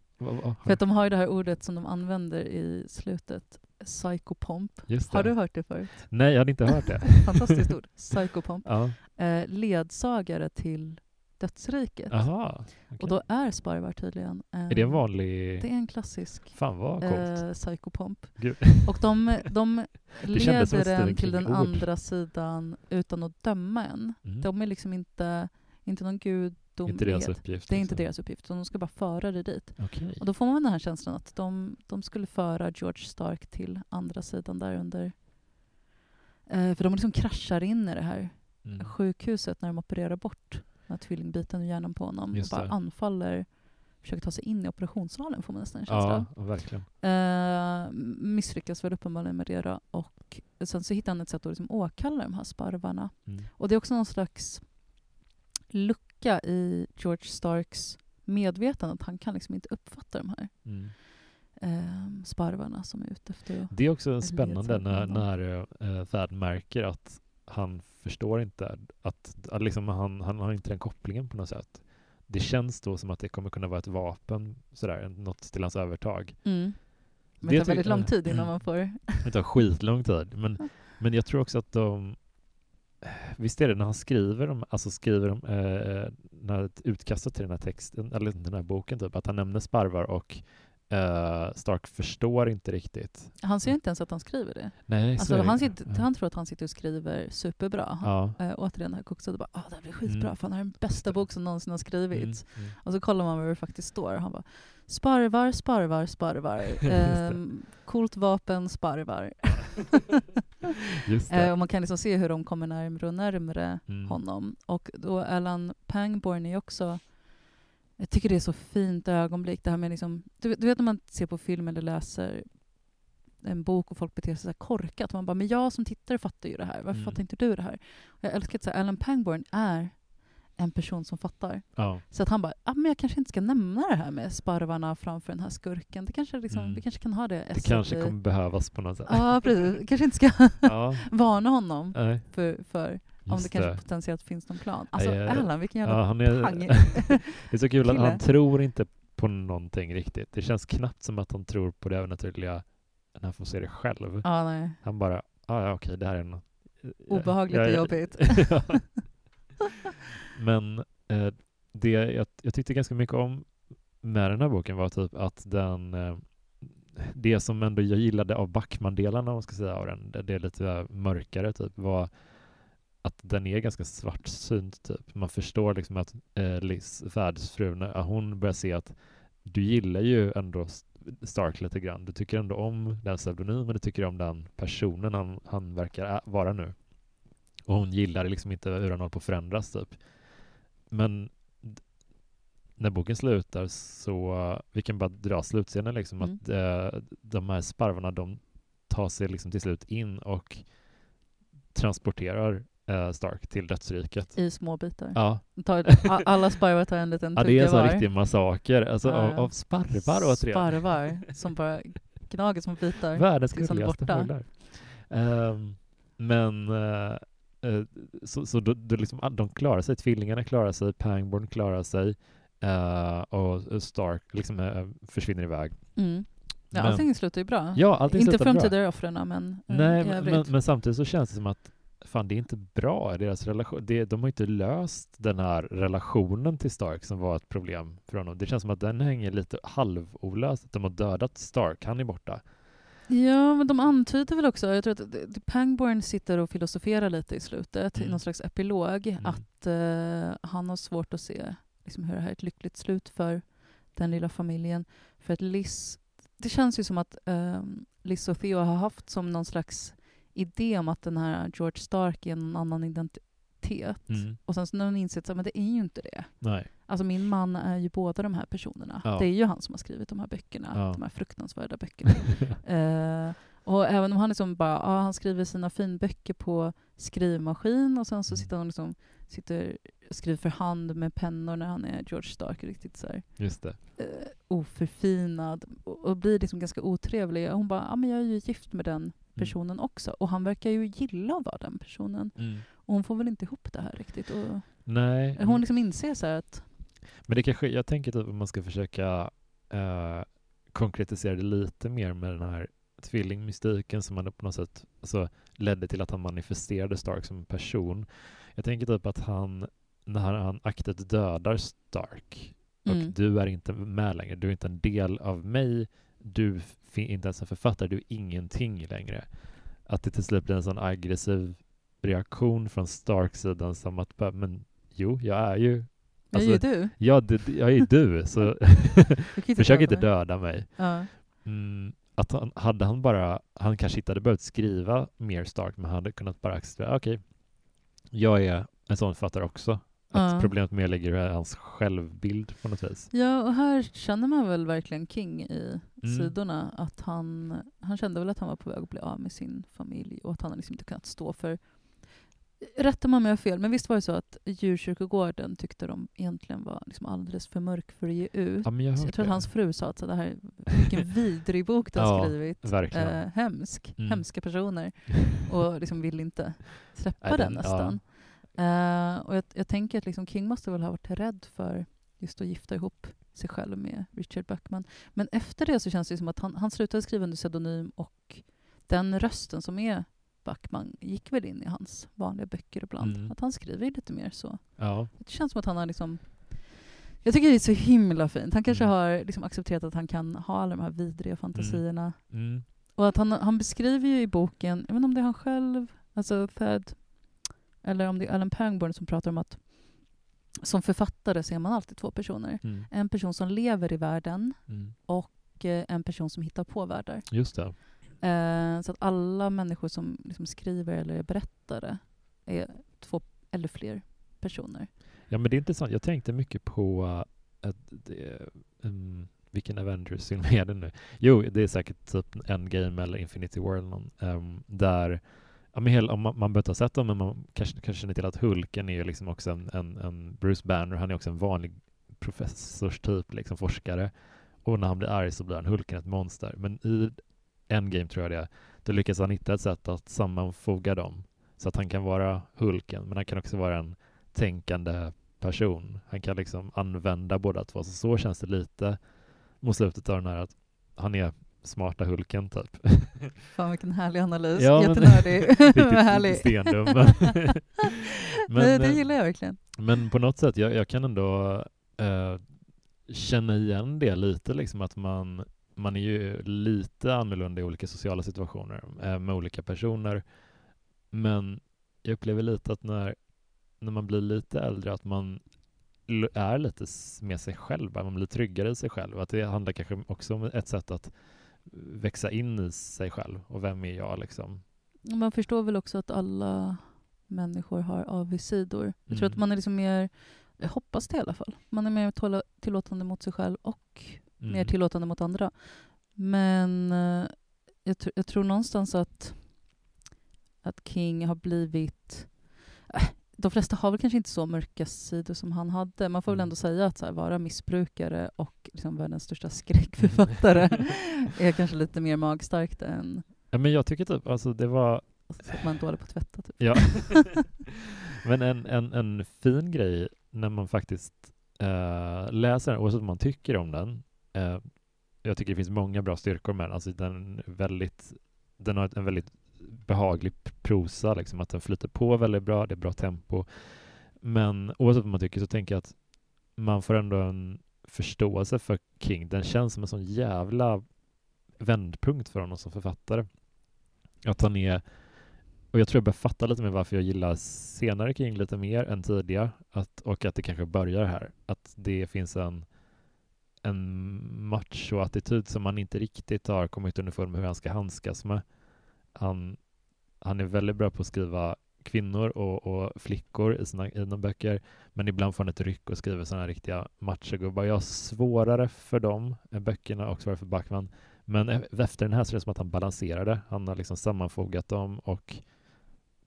S2: För att de har ju det här ordet som de använder i slutet, psykopomp. Har du hört det förut?
S1: Nej, jag hade inte hört det. [LAUGHS]
S2: Fantastiskt ord. [LAUGHS] Psykopomp.
S1: ja.
S2: Eh, ledsagare till dödsriket.
S1: Aha. okej.
S2: Och då är sparvar tydligen... eh,
S1: Är det en vanlig...
S2: Det är en klassisk
S1: Fan vad
S2: eh, psykopomp.
S1: Gud.
S2: Och de, de [LAUGHS] leder en till den andra sidan utan att döma en.
S1: Mm.
S2: De är liksom inte, inte någon gudomlighet.
S1: inte deras uppgift.
S2: Det är inte
S1: liksom.
S2: deras uppgift, de ska bara föra dig dit.
S1: Okej.
S2: Och då får man den här känslan att de, de skulle föra George Stark till andra sidan där under. Eh, för de liksom kraschar in i det här
S1: Mm.
S2: sjukhuset när de opererar bort den här tvillingbiten ur hjärnan på honom. Och
S1: Just
S2: bara
S1: det.
S2: anfaller, försöker ta sig in i operationssalen får man nästan en känsla.
S1: Ja, verkligen.
S2: Eh, misslyckas väl uppenbarligen med det då. Och sen så hittar han ett sätt att liksom åkalla de här sparvarna.
S1: Mm.
S2: Och det är också någon slags lucka i George Starks medvetande att han kan liksom inte uppfatta de här
S1: Mm.
S2: eh, sparvarna som är ute efter.
S1: Det är också spännande när, när uh, Thad märker att han förstår inte att, att liksom han, han har inte den kopplingen på något sätt. Det känns då som att det kommer kunna vara ett vapen, sådär, något till hans övertag.
S2: Mm. Men
S1: Det
S2: tar väldigt lång tid [LAUGHS] innan man får...
S1: Det tar skitlång tid. Men, [LAUGHS] men jag tror också att de... Visst är det när han skriver om, alltså skriver om, eh, när utkastet till den här texten, eller den här boken typ, att han nämner sparvar och eh, Stark förstår inte riktigt.
S2: Han ser inte ens att han skriver det.
S1: Nej, så
S2: Alltså, han, sitter, han tror att han sitter och skriver superbra.
S1: Ja.
S2: Eh, återigen här kokset bara ah, det här blir skitbra,
S1: Mm.
S2: för han är den bästa bok som någonsin har skrivits.
S1: Mm, mm.
S2: Och så kollar man vad det faktiskt står. Han bara sparvar, sparvar, sparvar. [LAUGHS] Ehm, coolt vapen, sparvar. [LAUGHS]
S1: Det.
S2: och man kan liksom se hur de kommer närmre och närmre
S1: Mm.
S2: honom. Och då Alan Pangborn är också jag tycker det är så fint ögonblick. Det här med liksom, du, vet- du vet när man ser på film eller läser en bok och folk beter sig så korkat. Man bara, men jag som tittare fattar ju det här. Varför
S1: Mm.
S2: fattar inte du det här? Och jag älskar att så här, Alan Pangborn är en person som fattar.
S1: Ja.
S2: Så att han bara, ah, men jag kanske inte ska nämna det här med sparvarna framför den här skurken. Det kanske liksom,
S1: Mm.
S2: Vi kanske kan ha det
S1: Det kanske kommer behövas på något sätt.
S2: Ja, precis. Vi kanske inte ska [LAUGHS]
S1: Ja,
S2: varna honom
S1: nej,
S2: för, för om det kanske potentiellt finns någon plan. Alltså
S1: Ja.
S2: Allan, vilken jävla
S1: Ja, han är,
S2: pang. [LAUGHS]
S1: det är så kul att han tror inte på någonting riktigt. Det känns knappt som att han tror på det övernaturliga när han får se det själv.
S2: Ja.
S1: Han bara, ah, ja okej, det här är något...
S2: Obehagligt
S1: Ja,
S2: och
S1: ja,
S2: jobbigt. [LAUGHS]
S1: ja. [LAUGHS] Men eh, det jag, jag tyckte ganska mycket om med den här boken var typ att den eh, det som ändå jag gillade av Backman-delarna, om man ska säga, av den, det är lite mörkare typ, var att den är ganska svartsynt typ. Man förstår liksom att eh, Liz, världsfrun, hon börjar se att du gillar ju ändå Stark lite grann. Du tycker ändå om den pseudonymen, du tycker om den personen han, han verkar vara nu. Och hon gillar liksom inte hur han håller på att förändras typ. Men när boken slutar så, vi kan bara dra slutscenen liksom,
S2: Mm.
S1: att eh, de här sparvarna de tar sig liksom till slut in och transporterar eh, Stark till dödsriket.
S2: I små bitar.
S1: Ja,
S2: Tar, [LAUGHS] alla sparvar tar en liten
S1: ja det är en
S2: tugga
S1: sån
S2: var.
S1: riktig massaker, alltså
S2: Ja,
S1: av,
S2: ja.
S1: av sparvar återigen.
S2: Sparvar [LAUGHS] som bara gnager små bitar.
S1: Världens gulligaste fåglar. Ehm, men eh, eh, så, så då, då liksom, ah, de klarar sig, tvillingarna klarar sig, Pangborn klarar sig eh, och Stark liksom försvinner iväg.
S2: Mm. Ja,
S1: Men-
S2: allting slutar ju bra.
S1: Ja, allting
S2: inte tidigare offren men
S1: Nej, men, men, men samtidigt så känns det som att fan det är inte bra, deras relation, det, de har inte löst den här relationen till Stark som var ett problem för honom. Det känns som att den hänger lite halvolöst, de har dödat Stark, han är borta.
S2: Ja, men de antyder väl också, jag tror att Pangborn sitter och filosoferar lite i slutet,
S1: Mm.
S2: i någon slags epilog,
S1: Mm.
S2: att eh, han har svårt att se liksom, hur det här är ett lyckligt slut för den lilla familjen. För att Liz, det känns ju som att eh, Liz och Theo har haft som någon slags idé om att den här George Stark är en annan identitet.
S1: Mm.
S2: Och sen så när hon insett att det är ju inte det.
S1: Nej.
S2: Alltså min man är ju båda de här personerna.
S1: Ja.
S2: Det är ju han som har skrivit de här böckerna,
S1: Ja.
S2: de här fruktansvärda böckerna. [LAUGHS] Eh, och även om han liksom bara, ja, han skriver sina finböcker på skrivmaskin och sen så
S1: Mm.
S2: sitter han liksom, sitter skriver för hand med pennor när han är George Stark, riktigt så här,
S1: Just det.
S2: eh, oförfinad och, och blir liksom ganska otrevlig. Och hon bara, ja men jag är ju gift med den personen också. Och han verkar ju gilla att vara den personen.
S1: Mm.
S2: Och hon får väl inte ihop det här riktigt. Och
S1: Nej.
S2: hon liksom inser så att,
S1: Men det kanske, jag tänker typ om man ska försöka eh, konkretisera det lite mer med den här tvillingmystiken som man på något sätt alltså, ledde till att han manifesterade Stark som person. Jag tänker typ att han, när han aktivt dödar Stark och
S2: Mm.
S1: du är inte med längre, du är inte en del av mig, du är inte ens en författare, du är ingenting längre. Att det till slut blir en sån aggressiv reaktion från Starks sidan som att men jo, jag är ju
S2: jag är ju du.
S1: Ja, det, jag är du, [LAUGHS] så [LAUGHS] försök inte
S2: döda mig. Ja.
S1: Mm, att han, hade han bara, han kanske inte hade behövt skriva mer Stark, men han hade kunnat bara acceptera, okej, jag är en sån författare också. Att
S2: Ja.
S1: problemet mer ligger i hans självbild på något vis.
S2: Ja, och här känner man väl verkligen King i
S1: Mm.
S2: sidorna. Att han, han kände väl att han var på väg att bli av med sin familj och att han liksom inte kunnat stå för... Rätta mig om jag har fel, men visst var det så att djurkyrkogården tyckte de egentligen var liksom alldeles för mörk för att ge ut?
S1: Ja, jag,
S2: jag tror att hans fru sa att så det här, vilken [LAUGHS] vidrig bok du har
S1: Ja,
S2: skrivit.
S1: verkligen.
S2: Eh, hemsk,
S1: Mm.
S2: hemska personer. [LAUGHS] Och liksom vill inte släppa den,
S1: den-
S2: nästan. Eh, och jag, jag tänker att liksom King måste väl ha varit rädd för just att gifta ihop sig själv med Richard Buckman. Men efter det så känns det som att han, han slutade skriva under pseudonym och den rösten som är Backman gick väl in i hans vanliga böcker ibland.
S1: Mm.
S2: Att han skriver lite mer så.
S1: Ja,
S2: Det känns som att han har liksom... Jag tycker det är så himla fint. Han kanske
S1: Mm.
S2: har liksom accepterat att han kan ha alla de här vidriga fantasierna.
S1: mm.
S2: Och att han, han beskriver ju i boken, jag vet inte om det är han själv, alltså Thad, eller om det är Alan Pangborn som pratar om att som författare så är man alltid två personer.
S1: Mm.
S2: En person som lever i världen
S1: Mm.
S2: och eh, en person som hittar på världar.
S1: Just det.
S2: Eh, så att alla människor som liksom skriver eller är berättare är två eller fler personer.
S1: Ja, men det är intressant. Jag tänkte mycket på uh, det, um, vilken Avengers-film är det nu? Jo, det är säkert typ Endgame eller Infinity War eller någon, um, där Ja, men hela, om man, man behöver inte ha sett dem, men man kanske, kanske känner till att Hulken är ju liksom också en, en, en Bruce Banner, han är också en vanlig professorstyp, liksom forskare. Och när han blir arg så blir han Hulken, ett monster. Men i Endgame tror jag det då lyckas han hitta ett sätt att sammanfoga dem. Så att han kan vara Hulken, men han kan också vara en tänkande person. Han kan liksom använda båda två. Så, så känns det lite mot slutet av den här att han är smarta Hulken typ. [LAUGHS]
S2: Fan vilken härlig analys.
S1: Ja, men-
S2: Jättenördig. [LAUGHS]
S1: Riktigt stendum. [LAUGHS] Men,
S2: Nej, det
S1: eh,
S2: gillar jag verkligen.
S1: men på något sätt, jag, jag kan ändå eh, känna igen det lite, liksom att man, man är ju lite annorlunda i olika sociala situationer eh, med olika personer. Men jag upplever lite att när, när man blir lite äldre, att man är lite med sig själv, man blir tryggare i sig själv. Att det handlar kanske också om ett sätt att växa in i sig själv och vem är jag liksom.
S2: Man förstår väl också att alla människor har avigsidor. Jag tror
S1: Mm.
S2: att man är liksom mer, jag hoppas det i alla fall, man är mer tillåtande mot sig själv och
S1: Mm.
S2: mer tillåtande mot andra. Men eh, jag, tr- jag tror någonstans att, att King har blivit... De flesta har väl kanske inte så mörka sidor som han hade. Man får väl
S1: Mm.
S2: ändå säga att här, vara missbrukare och liksom världens största skräckförfattare [LAUGHS] är kanske lite mer magstarkt än
S1: Ja, men jag tycker typ, alltså det var,
S2: alltså, att man dålig på att tvätta. Typ.
S1: ja. [LAUGHS] men en, en, en fin grej när man faktiskt eh, läser den, oavsett vad man tycker om den, eh, jag tycker det finns många bra styrkor med den, alltså den är väldigt, den har en väldigt behaglig prosa, liksom, att den flyter på väldigt bra, det är bra tempo. Men oavsett vad man tycker så tänker jag att man får ändå en förståelse för King. Den känns som en sån jävla vändpunkt för honom som författare. Att han är och jag tror jag börjar fatta lite mer varför jag gillar senare King lite mer än tidigare. Att, och att det kanske börjar här. Att det finns en, en macho-attityd som man inte riktigt har kommit underfund med hur han ska handskas med. Han, han är väldigt bra på att skriva kvinnor och, och flickor i sina, i sina böcker, men ibland får han ett ryck och skriver sådana riktiga machogubbar. Jag har svårare för dem, böckerna, och svårare för Backman. Men e-, efter den här så är det som att han balanserar det. Han har liksom sammanfogat dem och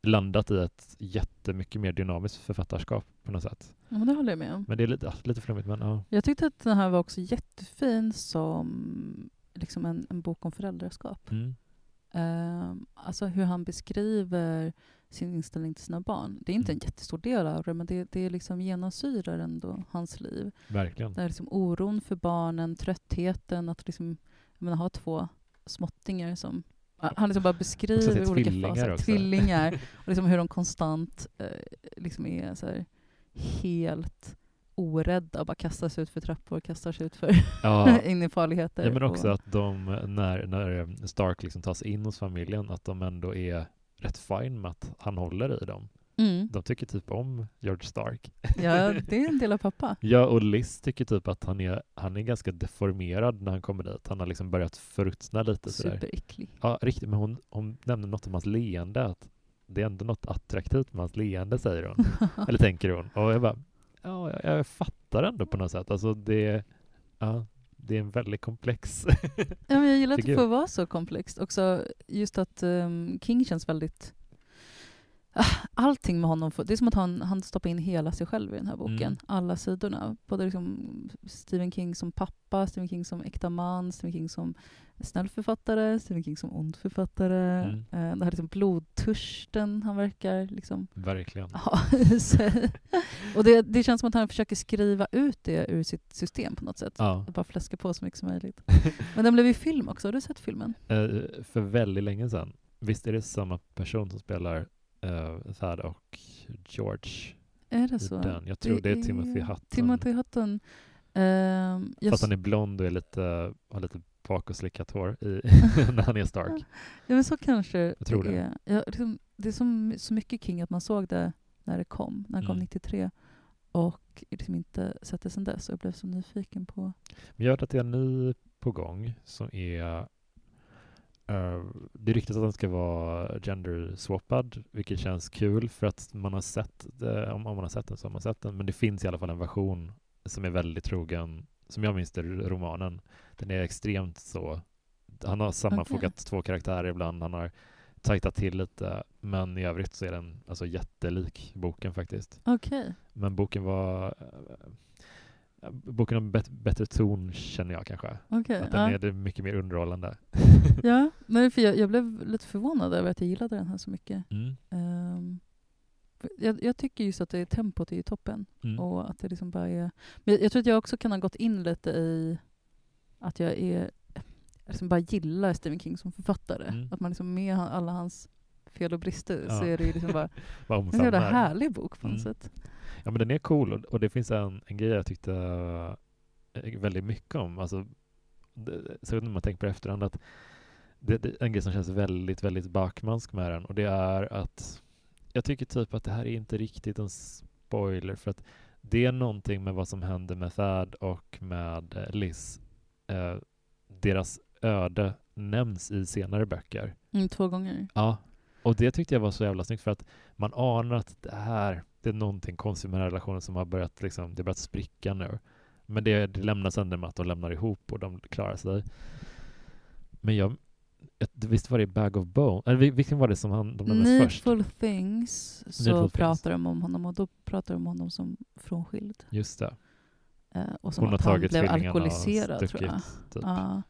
S1: landat i ett jättemycket mer dynamiskt författarskap på något sätt.
S2: Ja, det håller jag med om.
S1: Men det är lite, lite flummigt. Men, ja.
S2: Jag tyckte att den här var också jättefin som liksom en, en bok om föräldraskap.
S1: Mm.
S2: Uh, alltså hur han beskriver sin inställning till sina barn. Det är inte en mm. jättestor del av det, men det, det liksom genomsyrar ändå hans liv.
S1: Verkligen.
S2: Det är liksom oron för barnen, tröttheten, att liksom, menar, ha två småttingar som han liksom bara beskriver olika faser.
S1: Också.
S2: Tvillingar. [LAUGHS] Och liksom hur de konstant eh, liksom är så helt orädda och bara kastar sig ut för trappor, kastar sig ut för ja. [LAUGHS] in i farligheter.
S1: Ja, men också och... att de, när, när Stark liksom tas in hos familjen, att de ändå är rätt fine med att han håller i dem. Mm. De tycker typ om George Stark.
S2: Ja, [LAUGHS] det är en del av pappa.
S1: ja, och Liz tycker typ att han är, han är ganska deformerad när han kommer dit. Han har liksom börjat förruttna lite.
S2: Superäcklig.
S1: Ja, riktigt. Men hon, hon nämner något om hans leende, att det är ändå något attraktivt med hans leende, säger hon. [LAUGHS] Eller tänker hon. Och jag bara, ja, jag, jag fattar ändå på något sätt. Alltså det, ja, det är en väldigt komplex
S2: ja, men Jag gillar att det får vara så komplext. Också just att um, King känns väldigt allting med honom, det är som att han, han stoppar in hela sig själv i den här boken. Mm. Alla sidorna. Både liksom Stephen King som pappa, Stephen King som äkta man, Stephen King som snäll författare, Stephen King som ond författare. Mm. Eh, det här liksom blodtörsten han verkar liksom
S1: Verkligen.
S2: ha [LAUGHS] Och det, det känns som att han försöker skriva ut det ur sitt system på något sätt. Ja. Bara fläska på så mycket som möjligt. Men den blev ju film också, har du sett filmen?
S1: Uh, för väldigt länge sedan. Visst är det samma person som spelar uh, Thad och George.
S2: Är det så?
S1: Den. Jag tror det, det är Timothy Hutton.
S2: Timothy Hutton. Uh,
S1: Fast han är blond och är lite, har lite bakåtslickat hår i, [LAUGHS] när han är Stark.
S2: Ja, men så kanske
S1: jag tror det,
S2: är. Ja, liksom, det är som, så mycket King att man såg det när det kom, när det kom mm. 93 och liksom inte sett det sedan dess och jag blev så nyfiken på...
S1: Men jag vet att det är en ny på gång som är Uh, det är riktigt att den ska vara gender-swappad, vilket känns kul för att man har sett det, om, om man har sett den så har man sett den, men det finns i alla fall en version som är väldigt trogen, som jag minns det, romanen. Den är extremt så, han har sammanfogat okay. två karaktärer ibland, han har tajtat till lite, men i övrigt så är den alltså jättelik boken faktiskt.
S2: Okej. Okay.
S1: Men boken var boken har bet bättre ton känner jag kanske.
S2: Okay,
S1: att den ja. är mycket mer underhållande. [LAUGHS]
S2: ja, men för jag, jag, blev lite förvånad över att jag gillade den här så mycket.
S1: Mm. Um,
S2: jag, jag, tycker just att det är tempot är toppen. Mm. Och att det liksom bara är... Men jag, jag, tror att jag också kan ha gått in lite i att jag är liksom bara gillar Stephen King som författare. Mm. Att man liksom med alla hans fel och brister ja. så är det ju liksom bara [LAUGHS] en jävla härlig bok på något mm. sätt.
S1: Ja, men den är cool och det finns en, en grej jag tyckte eh, väldigt mycket om. Alltså, så när man tänker på det efterhand att det, det är en grej som känns väldigt, väldigt bakmansk med den och det är att jag tycker typ att det här är inte riktigt en spoiler för att det är någonting med vad som händer med Thad och med eh, Liz. Eh, deras öde nämns i senare böcker.
S2: Mm, två gånger.
S1: Ja, och det tyckte jag var så jävla snyggt för att man anar att det här, det är någonting konstigt med den här relationen som har börjat, liksom, det har börjat spricka nu. Men det, det lämnas ändå med att de lämnar ihop och de klarar sig. Men jag, visst var det Bag of Bone? Eller vilken var det som han, de nämnde först?
S2: Needful Things, så Needful pratar de om honom och då pratar de om honom som frånskild.
S1: Just det.
S2: Eh, och som Hon att han blev alkoholiserad tror jag. Typ. Ja.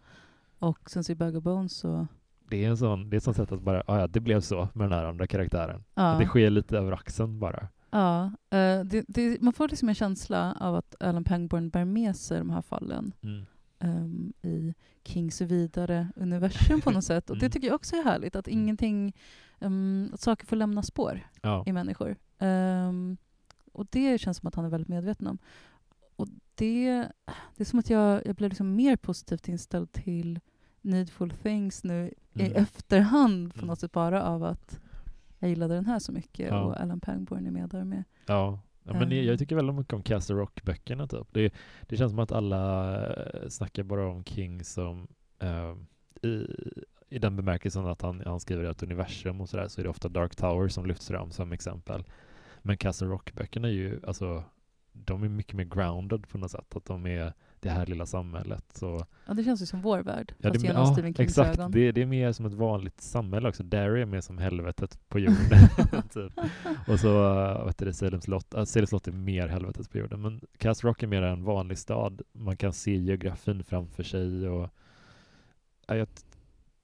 S2: Och sen så i Bag of Bones så
S1: det är, en sån, det är ett sånt sätt att bara, ja, det blev så med den här andra karaktären. Ja. Det sker lite över axeln bara.
S2: Ja, uh, det, det, man får liksom en känsla av att Alan Pangborn bär med sig de här fallen. Mm. ehm, i Kings vidare universum på något sätt. Och det
S1: Mm.
S2: tycker jag också är härligt, att
S1: Mm.
S2: ingenting, ehm, att saker får lämna spår
S1: Ja.
S2: i människor. Ehm, och det känns som att han är väldigt medveten om. Och det, det är som att jag, jag blev liksom mer positivt inställd till Needful Things nu i
S1: Mm.
S2: efterhand på
S1: Mm.
S2: något sätt bara av att jag gillade den här så mycket
S1: Ja.
S2: och Alan Pangborn är med där med.
S1: Ja. Ja, men jag,
S2: Ehm.
S1: jag tycker väldigt mycket om Castle Rock-böckerna. Typ. Det, det känns som att alla eh, snackar bara om King som eh, i, i den bemärkelsen att han, han skriver ett universum och sådär så är det ofta Dark Tower som lyfts fram som exempel. Men Castle Rock-böckerna är ju, alltså, de är mycket mer grounded på något sätt. Att de är det här lilla samhället. Så,
S2: Ja, det känns ju som vår värld,
S1: ja,
S2: fast
S1: det,
S2: genom
S1: ja,
S2: Stephen Kings
S1: exakt.
S2: ögon.
S1: Det, det är mer som ett vanligt samhälle också. Derry är mer som helvetet på jorden. [LAUGHS] [LAUGHS] typ. Och så, vet du, Salem slott. Uh, Salem slott är mer helvetet på jorden. Men Castle Rock är mer en vanlig stad. Man kan se geografin framför sig och ja, jag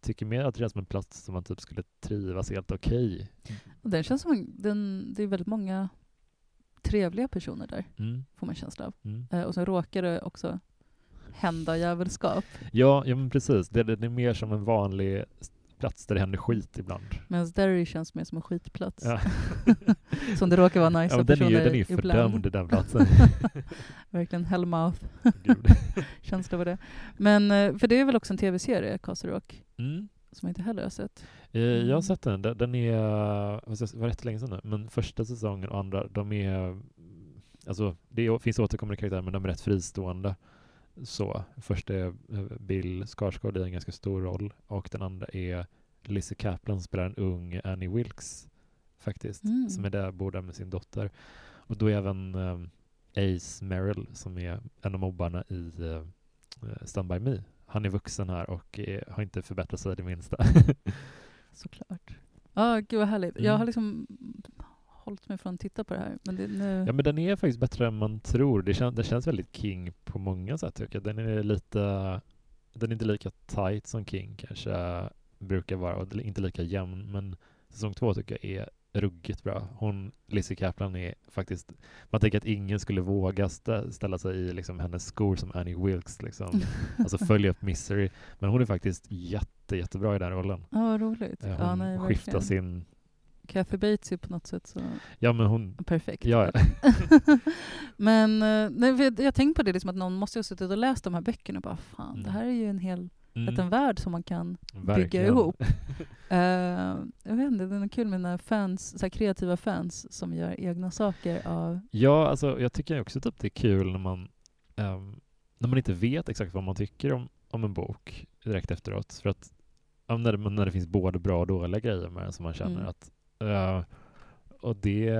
S1: tycker mer att det känns som en plats som man typ skulle trivas helt okej.
S2: Och den känns som en, den, det är väldigt många trevliga personer där,
S1: Mm.
S2: får man känsla av.
S1: Mm.
S2: Eh, och så råkar det också hända djävulskap.
S1: Ja, ja, men precis. Det, det, är mer som en vanlig plats där det händer skit ibland.
S2: Medan Derry känns mer som en skitplats.
S1: Ja. [LAUGHS]
S2: som det råkar vara nice
S1: ja, men
S2: personer
S1: ju, den är ju
S2: ibland.
S1: fördömd, den platsen. [LAUGHS]
S2: Verkligen hellmouth [LAUGHS] känsla på det. Men, eh, för det är väl också en tv-serie, Castle Rock,
S1: Mm.
S2: Som jag inte heller har sett.
S1: Eh, Jag har
S2: Mm.
S1: sett den. Den- är, säga, var rätt länge sedan nu, men första säsongen och andra, de är, alltså det finns återkommande karaktärer men de är rätt fristående. Så, första är eh, Bill Skarsgård i en ganska stor roll och den andra är Lizzie Kaplan spelar en ung Annie Wilkes faktiskt,
S2: Mm.
S1: som är där, bor där med sin dotter. Och då är även um, Ace Merrill som är en av mobbarna i uh, Stand By Me. Han är vuxen här och är, har inte förbättrat sig det minsta. [LAUGHS]
S2: Såklart. Ja, gud vad härligt. Jag
S1: Mm.
S2: har liksom hållit mig från att titta på det här. Men det, nu...
S1: Ja men den är faktiskt bättre än man tror. Det, kän, det känns väldigt King på många sätt tycker jag. Den är lite, den är inte lika tight som King kanske brukar vara och inte lika jämn. Men säsong två tycker jag är ruggigt bra. Hon, Lizzie Kaplan är faktiskt, man tänker att ingen skulle våga stä, ställa sig i liksom hennes skor som Annie Wilkes liksom. [LAUGHS] alltså följa upp Misery. Men hon är faktiskt jätte, jättebra i den rollen.
S2: Ja, vad roligt.
S1: Eh,
S2: ja,
S1: Hon
S2: nej,
S1: skiftar
S2: verkligen.
S1: sin,
S2: Kathy Bates är på något sätt så
S1: ja men hon,
S2: perfekt.
S1: ja, [LAUGHS]
S2: Men eh, nej, jag, tänkte på det, liksom att någon måste ha suttit och läst de här böckerna och bara fan,
S1: Mm.
S2: det här är ju en hel
S1: mm,
S2: liten värld som man kan bygga
S1: verkligen.
S2: ihop. [LAUGHS] Eh, jag vet inte, det är kul med fans, så kreativa fans som gör egna saker av...
S1: Ja, alltså jag tycker också typ det är kul när man, ehm, när man inte vet exakt vad man tycker om, om en bok direkt efteråt. För att ja, när, det, när det finns både bra och dåliga grejer med den som man känner
S2: Mm.
S1: att eh, och det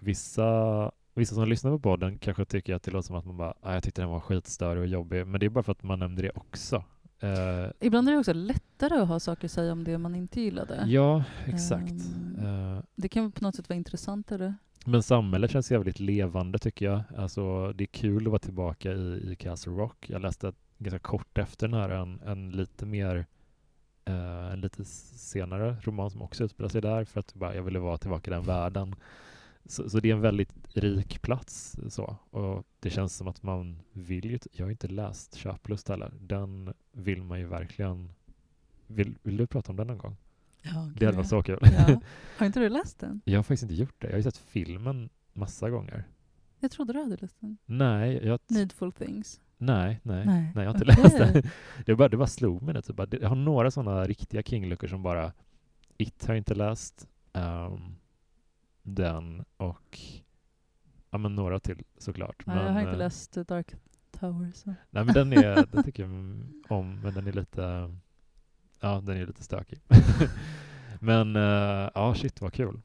S1: vissa Vissa som lyssnar på podden kanske tycker att det låter som att man bara ah, jag tyckte den var skitstörig och jobbig men det är bara för att man nämnde det också. Eh,
S2: Ibland är det också lättare att ha saker att säga om det man inte gillade.
S1: ja, exakt. Eh,
S2: Det kan på något sätt vara intressantare.
S1: Men samhället känns jävligt levande tycker jag. Alltså, det är kul att vara tillbaka i, i Castle Rock. Jag läste ganska kort efter den här en, en lite mer eh, en lite senare roman som också utspelar sig där för att bara, jag ville vara tillbaka i den världen. Så, så det är en väldigt rik plats. Så. Och det känns som att man vill ju... Jag har inte läst Köplust heller. Den vill man ju verkligen... Vill, vill du prata om den någon gång?
S2: Ja,
S1: Det hade varit så kul.
S2: Ja. [LAUGHS] Har inte du läst den?
S1: Jag har faktiskt inte gjort det. Jag har ju sett filmen massa gånger.
S2: Jag trodde du hade läst den.
S1: Nej, jag,
S2: Needful things.
S1: nej, nej, nej,
S2: Nej,
S1: jag har inte
S2: okej.
S1: läst den. [LAUGHS] Det bara, det bara slog mig. det, Typ. det- Jag har några sådana riktiga King-luckor som bara It har jag inte läst. ehm, den och ja, men några till såklart.
S2: Nej, jag har inte
S1: eh,
S2: läst Dark Tower. Så.
S1: Nej, men den, är, [LAUGHS] den tycker jag om, men den är lite ja, den är lite stökig. [LAUGHS] [LAUGHS] men eh, ja, shit vad kul.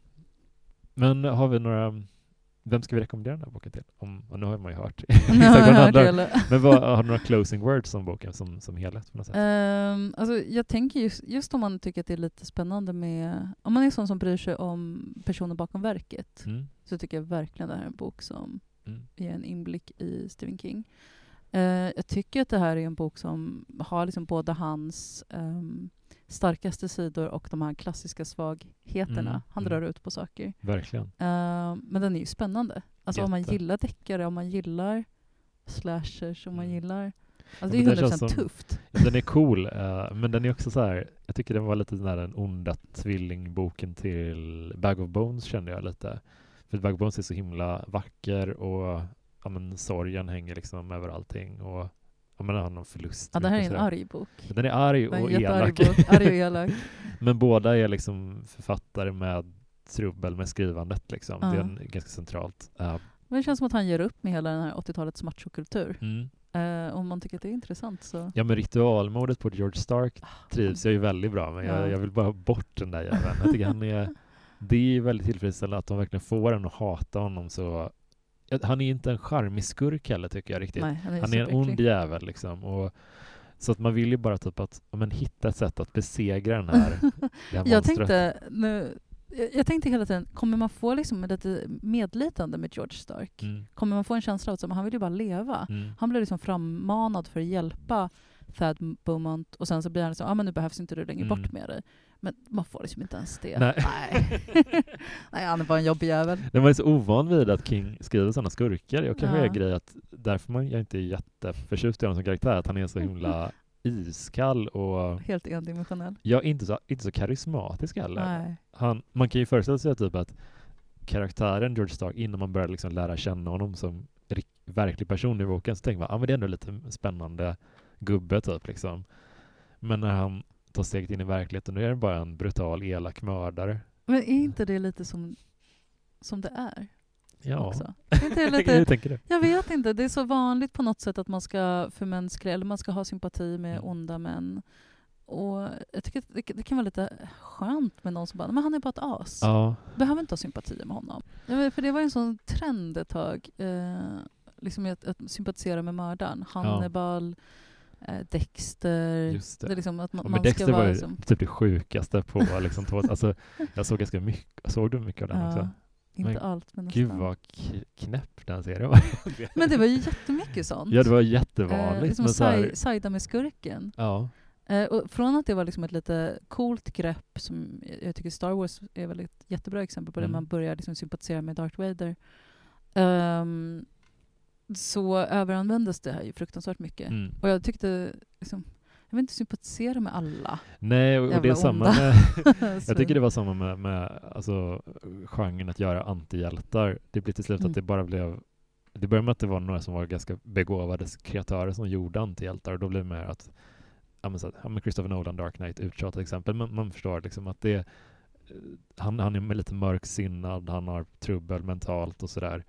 S1: Men har vi några vem ska vi rekommendera den här boken till? Om, nu har man ju hört exakt vad handlar? Men vad, har du några closing words om boken som, som helhet på något sätt?
S2: Ehm, alltså jag tänker just, just om man tycker att det är lite spännande med, om man är sån som bryr sig om personer bakom verket,
S1: Mm.
S2: så tycker jag verkligen det här är en bok som
S1: Mm.
S2: ger en inblick i Stephen King. Eh, jag tycker att det här är en bok som har liksom både hans ehm, starkaste sidor och de här klassiska svagheterna.
S1: Mm,
S2: Han
S1: mm.
S2: drar ut på saker.
S1: Verkligen.
S2: Ehm, men den är ju spännande. Alltså om man
S1: Jätte.
S2: gillar deckare, om man gillar slashers, om man
S1: Mm.
S2: gillar... Alltså det
S1: men
S2: är
S1: det
S2: 100%
S1: känns som-
S2: tufft.
S1: Den är cool, eh, men den är också så här. jag tycker den var lite den där den onda tvillingboken till Bag of Bones kände jag lite. För Bag of Bones är så himla vacker och ja, men, sorgen hänger liksom över allting och ja, men, han har någon förlust.
S2: Ja, det här är en arg bok.
S1: Den är arg
S2: är
S1: och elak.
S2: Arg och elak. [LAUGHS] [LAUGHS]
S1: Men båda är liksom författare med trubbel med skrivandet. Liksom. Det är
S2: Ja.
S1: en, ganska centralt. Uh,
S2: Men det känns som att han ger upp med hela den här 80-talets machokultur.
S1: mm.
S2: Eh, om man tycker att det är intressant så...
S1: Ja men ritualmordet på George Stark trivs jag ju väldigt bra med.
S2: Ja.
S1: Jag, jag vill bara ha bort den där jäveln. Jag tycker han är, [LAUGHS] det är väldigt tillfredsställande att de verkligen får en att hata honom så. Han är inte en charmig skurk heller tycker jag riktigt.
S2: Nej, han är,
S1: han är en ond jävel liksom. Och, så att man vill ju bara typ att men, hitta ett sätt att besegra den här, [LAUGHS] det här
S2: Jag tänkte, nu, jag, tänkte hela tiden, kommer man få liksom lite medlidande med George Stark?
S1: Mm,
S2: Kommer man få en känsla av att han vill ju bara leva?
S1: mm.
S2: Han blev liksom frammanad för att hjälpa Thad Beaumont och sen så blir han liksom, ah, men nu behövs inte du längre
S1: Mm.
S2: bort med dig. Men man får liksom inte ens det.
S1: Nej.
S2: Nej. [LAUGHS] Nej, han är bara en jobbig jävel.
S1: Var ju så ovan vid att King skriver sådana skurkar. Jag kanske
S2: Ja.
S1: är grej att därför man, jag inte är jätteförtjust i honom som karaktär, att han är så himla [LAUGHS] iskall och
S2: Helt endimensionell.
S1: är inte så, inte så karismatisk heller.
S2: Nej.
S1: Han, man kan ju föreställa sig typ att karaktären George Stark, innan man börjar liksom lära känna honom som verklig person i boken, så tänker man att ah, men det är ändå lite spännande gubbe typ liksom. Men när han tar steget in i verkligheten, då är det bara en brutal, elak mördare.
S2: Men är inte det lite som, som det är
S1: Ja,
S2: också? [LAUGHS] Är inte det
S1: hur
S2: lite,
S1: tänker du?
S2: jag vet inte, det är så vanligt på något sätt att man ska förmänskliga, eller man ska ha sympati med
S1: Mm.
S2: onda män. Och jag tycker att det, det kan vara lite skönt med någon som bara, men han är bara ett as.
S1: Ja,
S2: Behöver inte ha sympati med honom. Ja, för det var ju en sån trend ett tag, eh, liksom att, att sympatisera med mördaren. Hannibal, eh, Dexter.
S1: just det.
S2: Det är liksom att man,
S1: Ja,
S2: man
S1: men
S2: ska
S1: Dexter
S2: vara
S1: var ju
S2: liksom,
S1: typ det sjukaste på liksom två, alltså jag såg ganska mycket, såg du mycket av den också?
S2: ja, inte
S1: Men
S2: allt men
S1: Gud
S2: nästan.
S1: vad k- knäpp den serien var. [LAUGHS]
S2: Men det var ju jättemycket sånt.
S1: ja det var
S2: eh,
S1: jättevanligt.
S2: liksom
S1: men så här,
S2: med skurken.
S1: ja,
S2: Eh, och från att det var liksom ett lite coolt grepp, som jag tycker Star Wars är väl ett jättebra exempel på det,
S1: Mm.
S2: man börjar liksom sympatisera med Darth Vader. ehm, så överanvändes det här ju fruktansvärt mycket.
S1: mm.
S2: Och jag tyckte, liksom, jag vill inte sympatisera med alla.
S1: Nej, och, och det är samma med, [LAUGHS] [LAUGHS] jag tycker det var samma med, med alltså, genren att göra antihjältar. Det blev till slut
S2: Mm.
S1: att det bara blev det började med att det var några som var ganska begåvade kreatörer som gjorde antihjältar och då blev det mer att ja, men så, att- ja, men Christopher Nolan, Dark Knight, uttjatat till exempel. Men man förstår liksom att det han, han är lite mörksinnad, han har trubbel mentalt och sådär.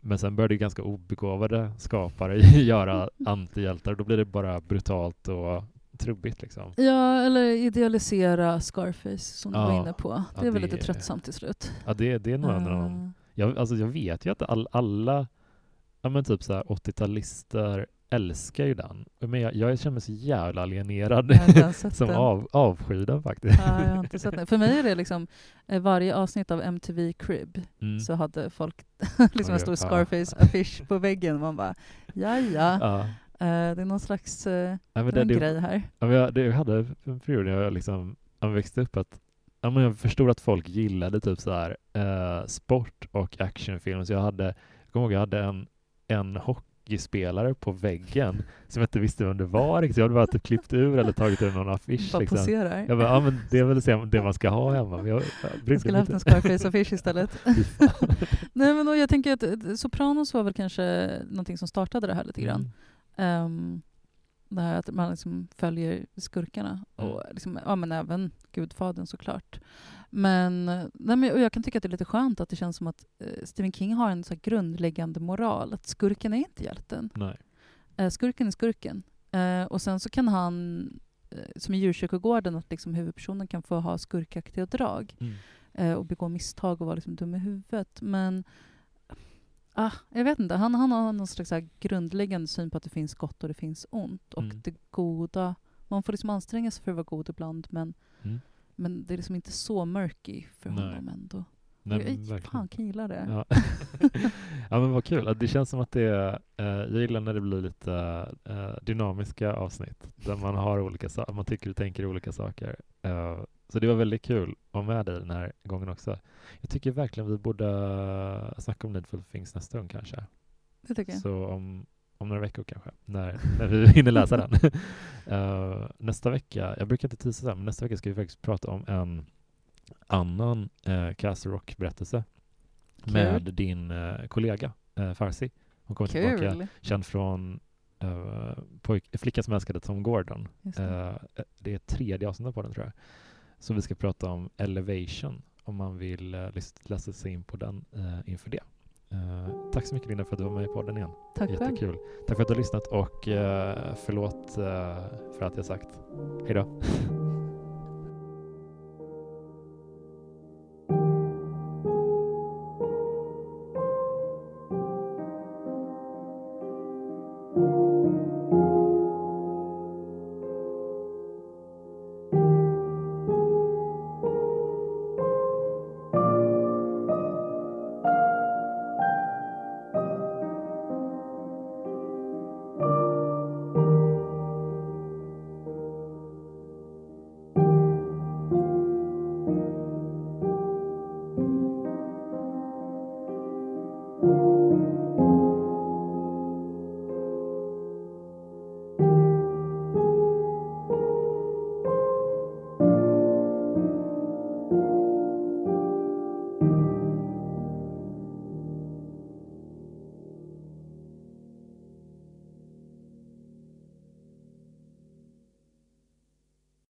S1: Men sen började ganska obegåvade skapare [LAUGHS] göra antihjältar. Då blir det bara brutalt och trubbigt liksom.
S2: Ja, eller idealisera Scarface som du
S1: Ja.
S2: var inne på. Det
S1: Ja,
S2: är väl
S1: det
S2: lite tröttsamt till slut.
S1: Ja, det, det är nog en av
S2: Eh,
S1: dem. Jag, alltså jag vet ju att all, alla ja, men typ så här 80-talister älskar ju den. Men jag, jag känner mig så jävla alienerad [LAUGHS] som av, avskyr den faktiskt.
S2: Ja, jag har inte sett den. För mig är det liksom, eh, varje avsnitt av MTV Crib
S1: Mm.
S2: så hade folk [LAUGHS] liksom en stor. Scarface-affisch [LAUGHS] på väggen. Man bara, ja ja,
S1: Ja.
S2: eh, det är någon slags eh,
S1: Ja,
S2: det
S1: det,
S2: grej här.
S1: ja, jag, det, jag hade en period när jag liksom jag växte upp att ja, men jag förstod att folk gillade typ så här eh, sport och actionfilm. Så jag hade, jag kommer ihåg jag hade en, en hockeyspelare på väggen som jag inte visste vem det var. Jag hade bara typ klippt ur eller tagit ur någon affisch.
S2: Bara
S1: Liksom.
S2: poserar.
S1: Jag bara, ja men det är väl det- man ska ha hemma. Men jag, jag
S2: Jag skulle haft en. Scarface-affisch istället. [LAUGHS] [LAUGHS] Nej, men då, jag tänker att eh, Sopranos var väl kanske någonting som startade det här lite grann.
S1: Mm.
S2: Ehm, det här att man liksom följer skurkarna.
S1: Mm.
S2: Och liksom, ja, men även Gudfadern såklart. Men, nej, men och jag kan tycka att det är lite skönt att det känns som att eh, Stephen King har en så grundläggande moral. Att skurken är inte hjälten.
S1: Nej.
S2: Eh, skurken är skurken. Eh, och sen så kan han, eh, som i djurkyrkogården, att liksom huvudpersonen kan få ha skurkaktiga drag
S1: Mm.
S2: eh, och begå misstag och vara liksom dum i huvudet. Men ah, jag vet inte, han, han har någon slags grundläggande syn på att det finns gott och det finns ont. Och
S1: Mm.
S2: det goda, man får liksom anstränga sig för att vara god ibland men,
S1: Mm.
S2: men det är liksom inte så murky för
S1: Nej.
S2: honom ändå.
S1: Nej,
S2: jag fan kan gilla det.
S1: Ja. [LAUGHS] ja men vad kul. Det känns som att det är, eh, jag gillar när det blir lite eh, dynamiska avsnitt där man har olika saker, man tycker och tänker olika saker. Eh, så det var väldigt kul att vara med dig den här gången också. Jag tycker verkligen vi borde snacka om Needful Things nästa gång kanske.
S2: Det tycker jag.
S1: Så om, om några veckor kanske, när, när vi [LAUGHS] hinner läsa den. uh, [LAUGHS] nästa vecka, jag brukar inte tisa men nästa vecka ska vi faktiskt prata om en annan uh, Castle Rock-berättelse med din uh, kollega uh, Farsi. Hon kommer
S2: Kul.
S1: tillbaka, känd från uh, pojk, Flickan som älskade Tom Gordon.
S2: Det.
S1: Uh, det är tredje avsnittet på den tror jag. Så vi ska prata om Elevation om man vill uh, läsa sig in på den uh, inför det. Uh, tack så mycket Linda för att du var med i podden igen.
S2: Tack själv.
S1: Jättekul. Tack för att du har lyssnat och uh, förlåt uh, för att jag sagt hej då. [LAUGHS]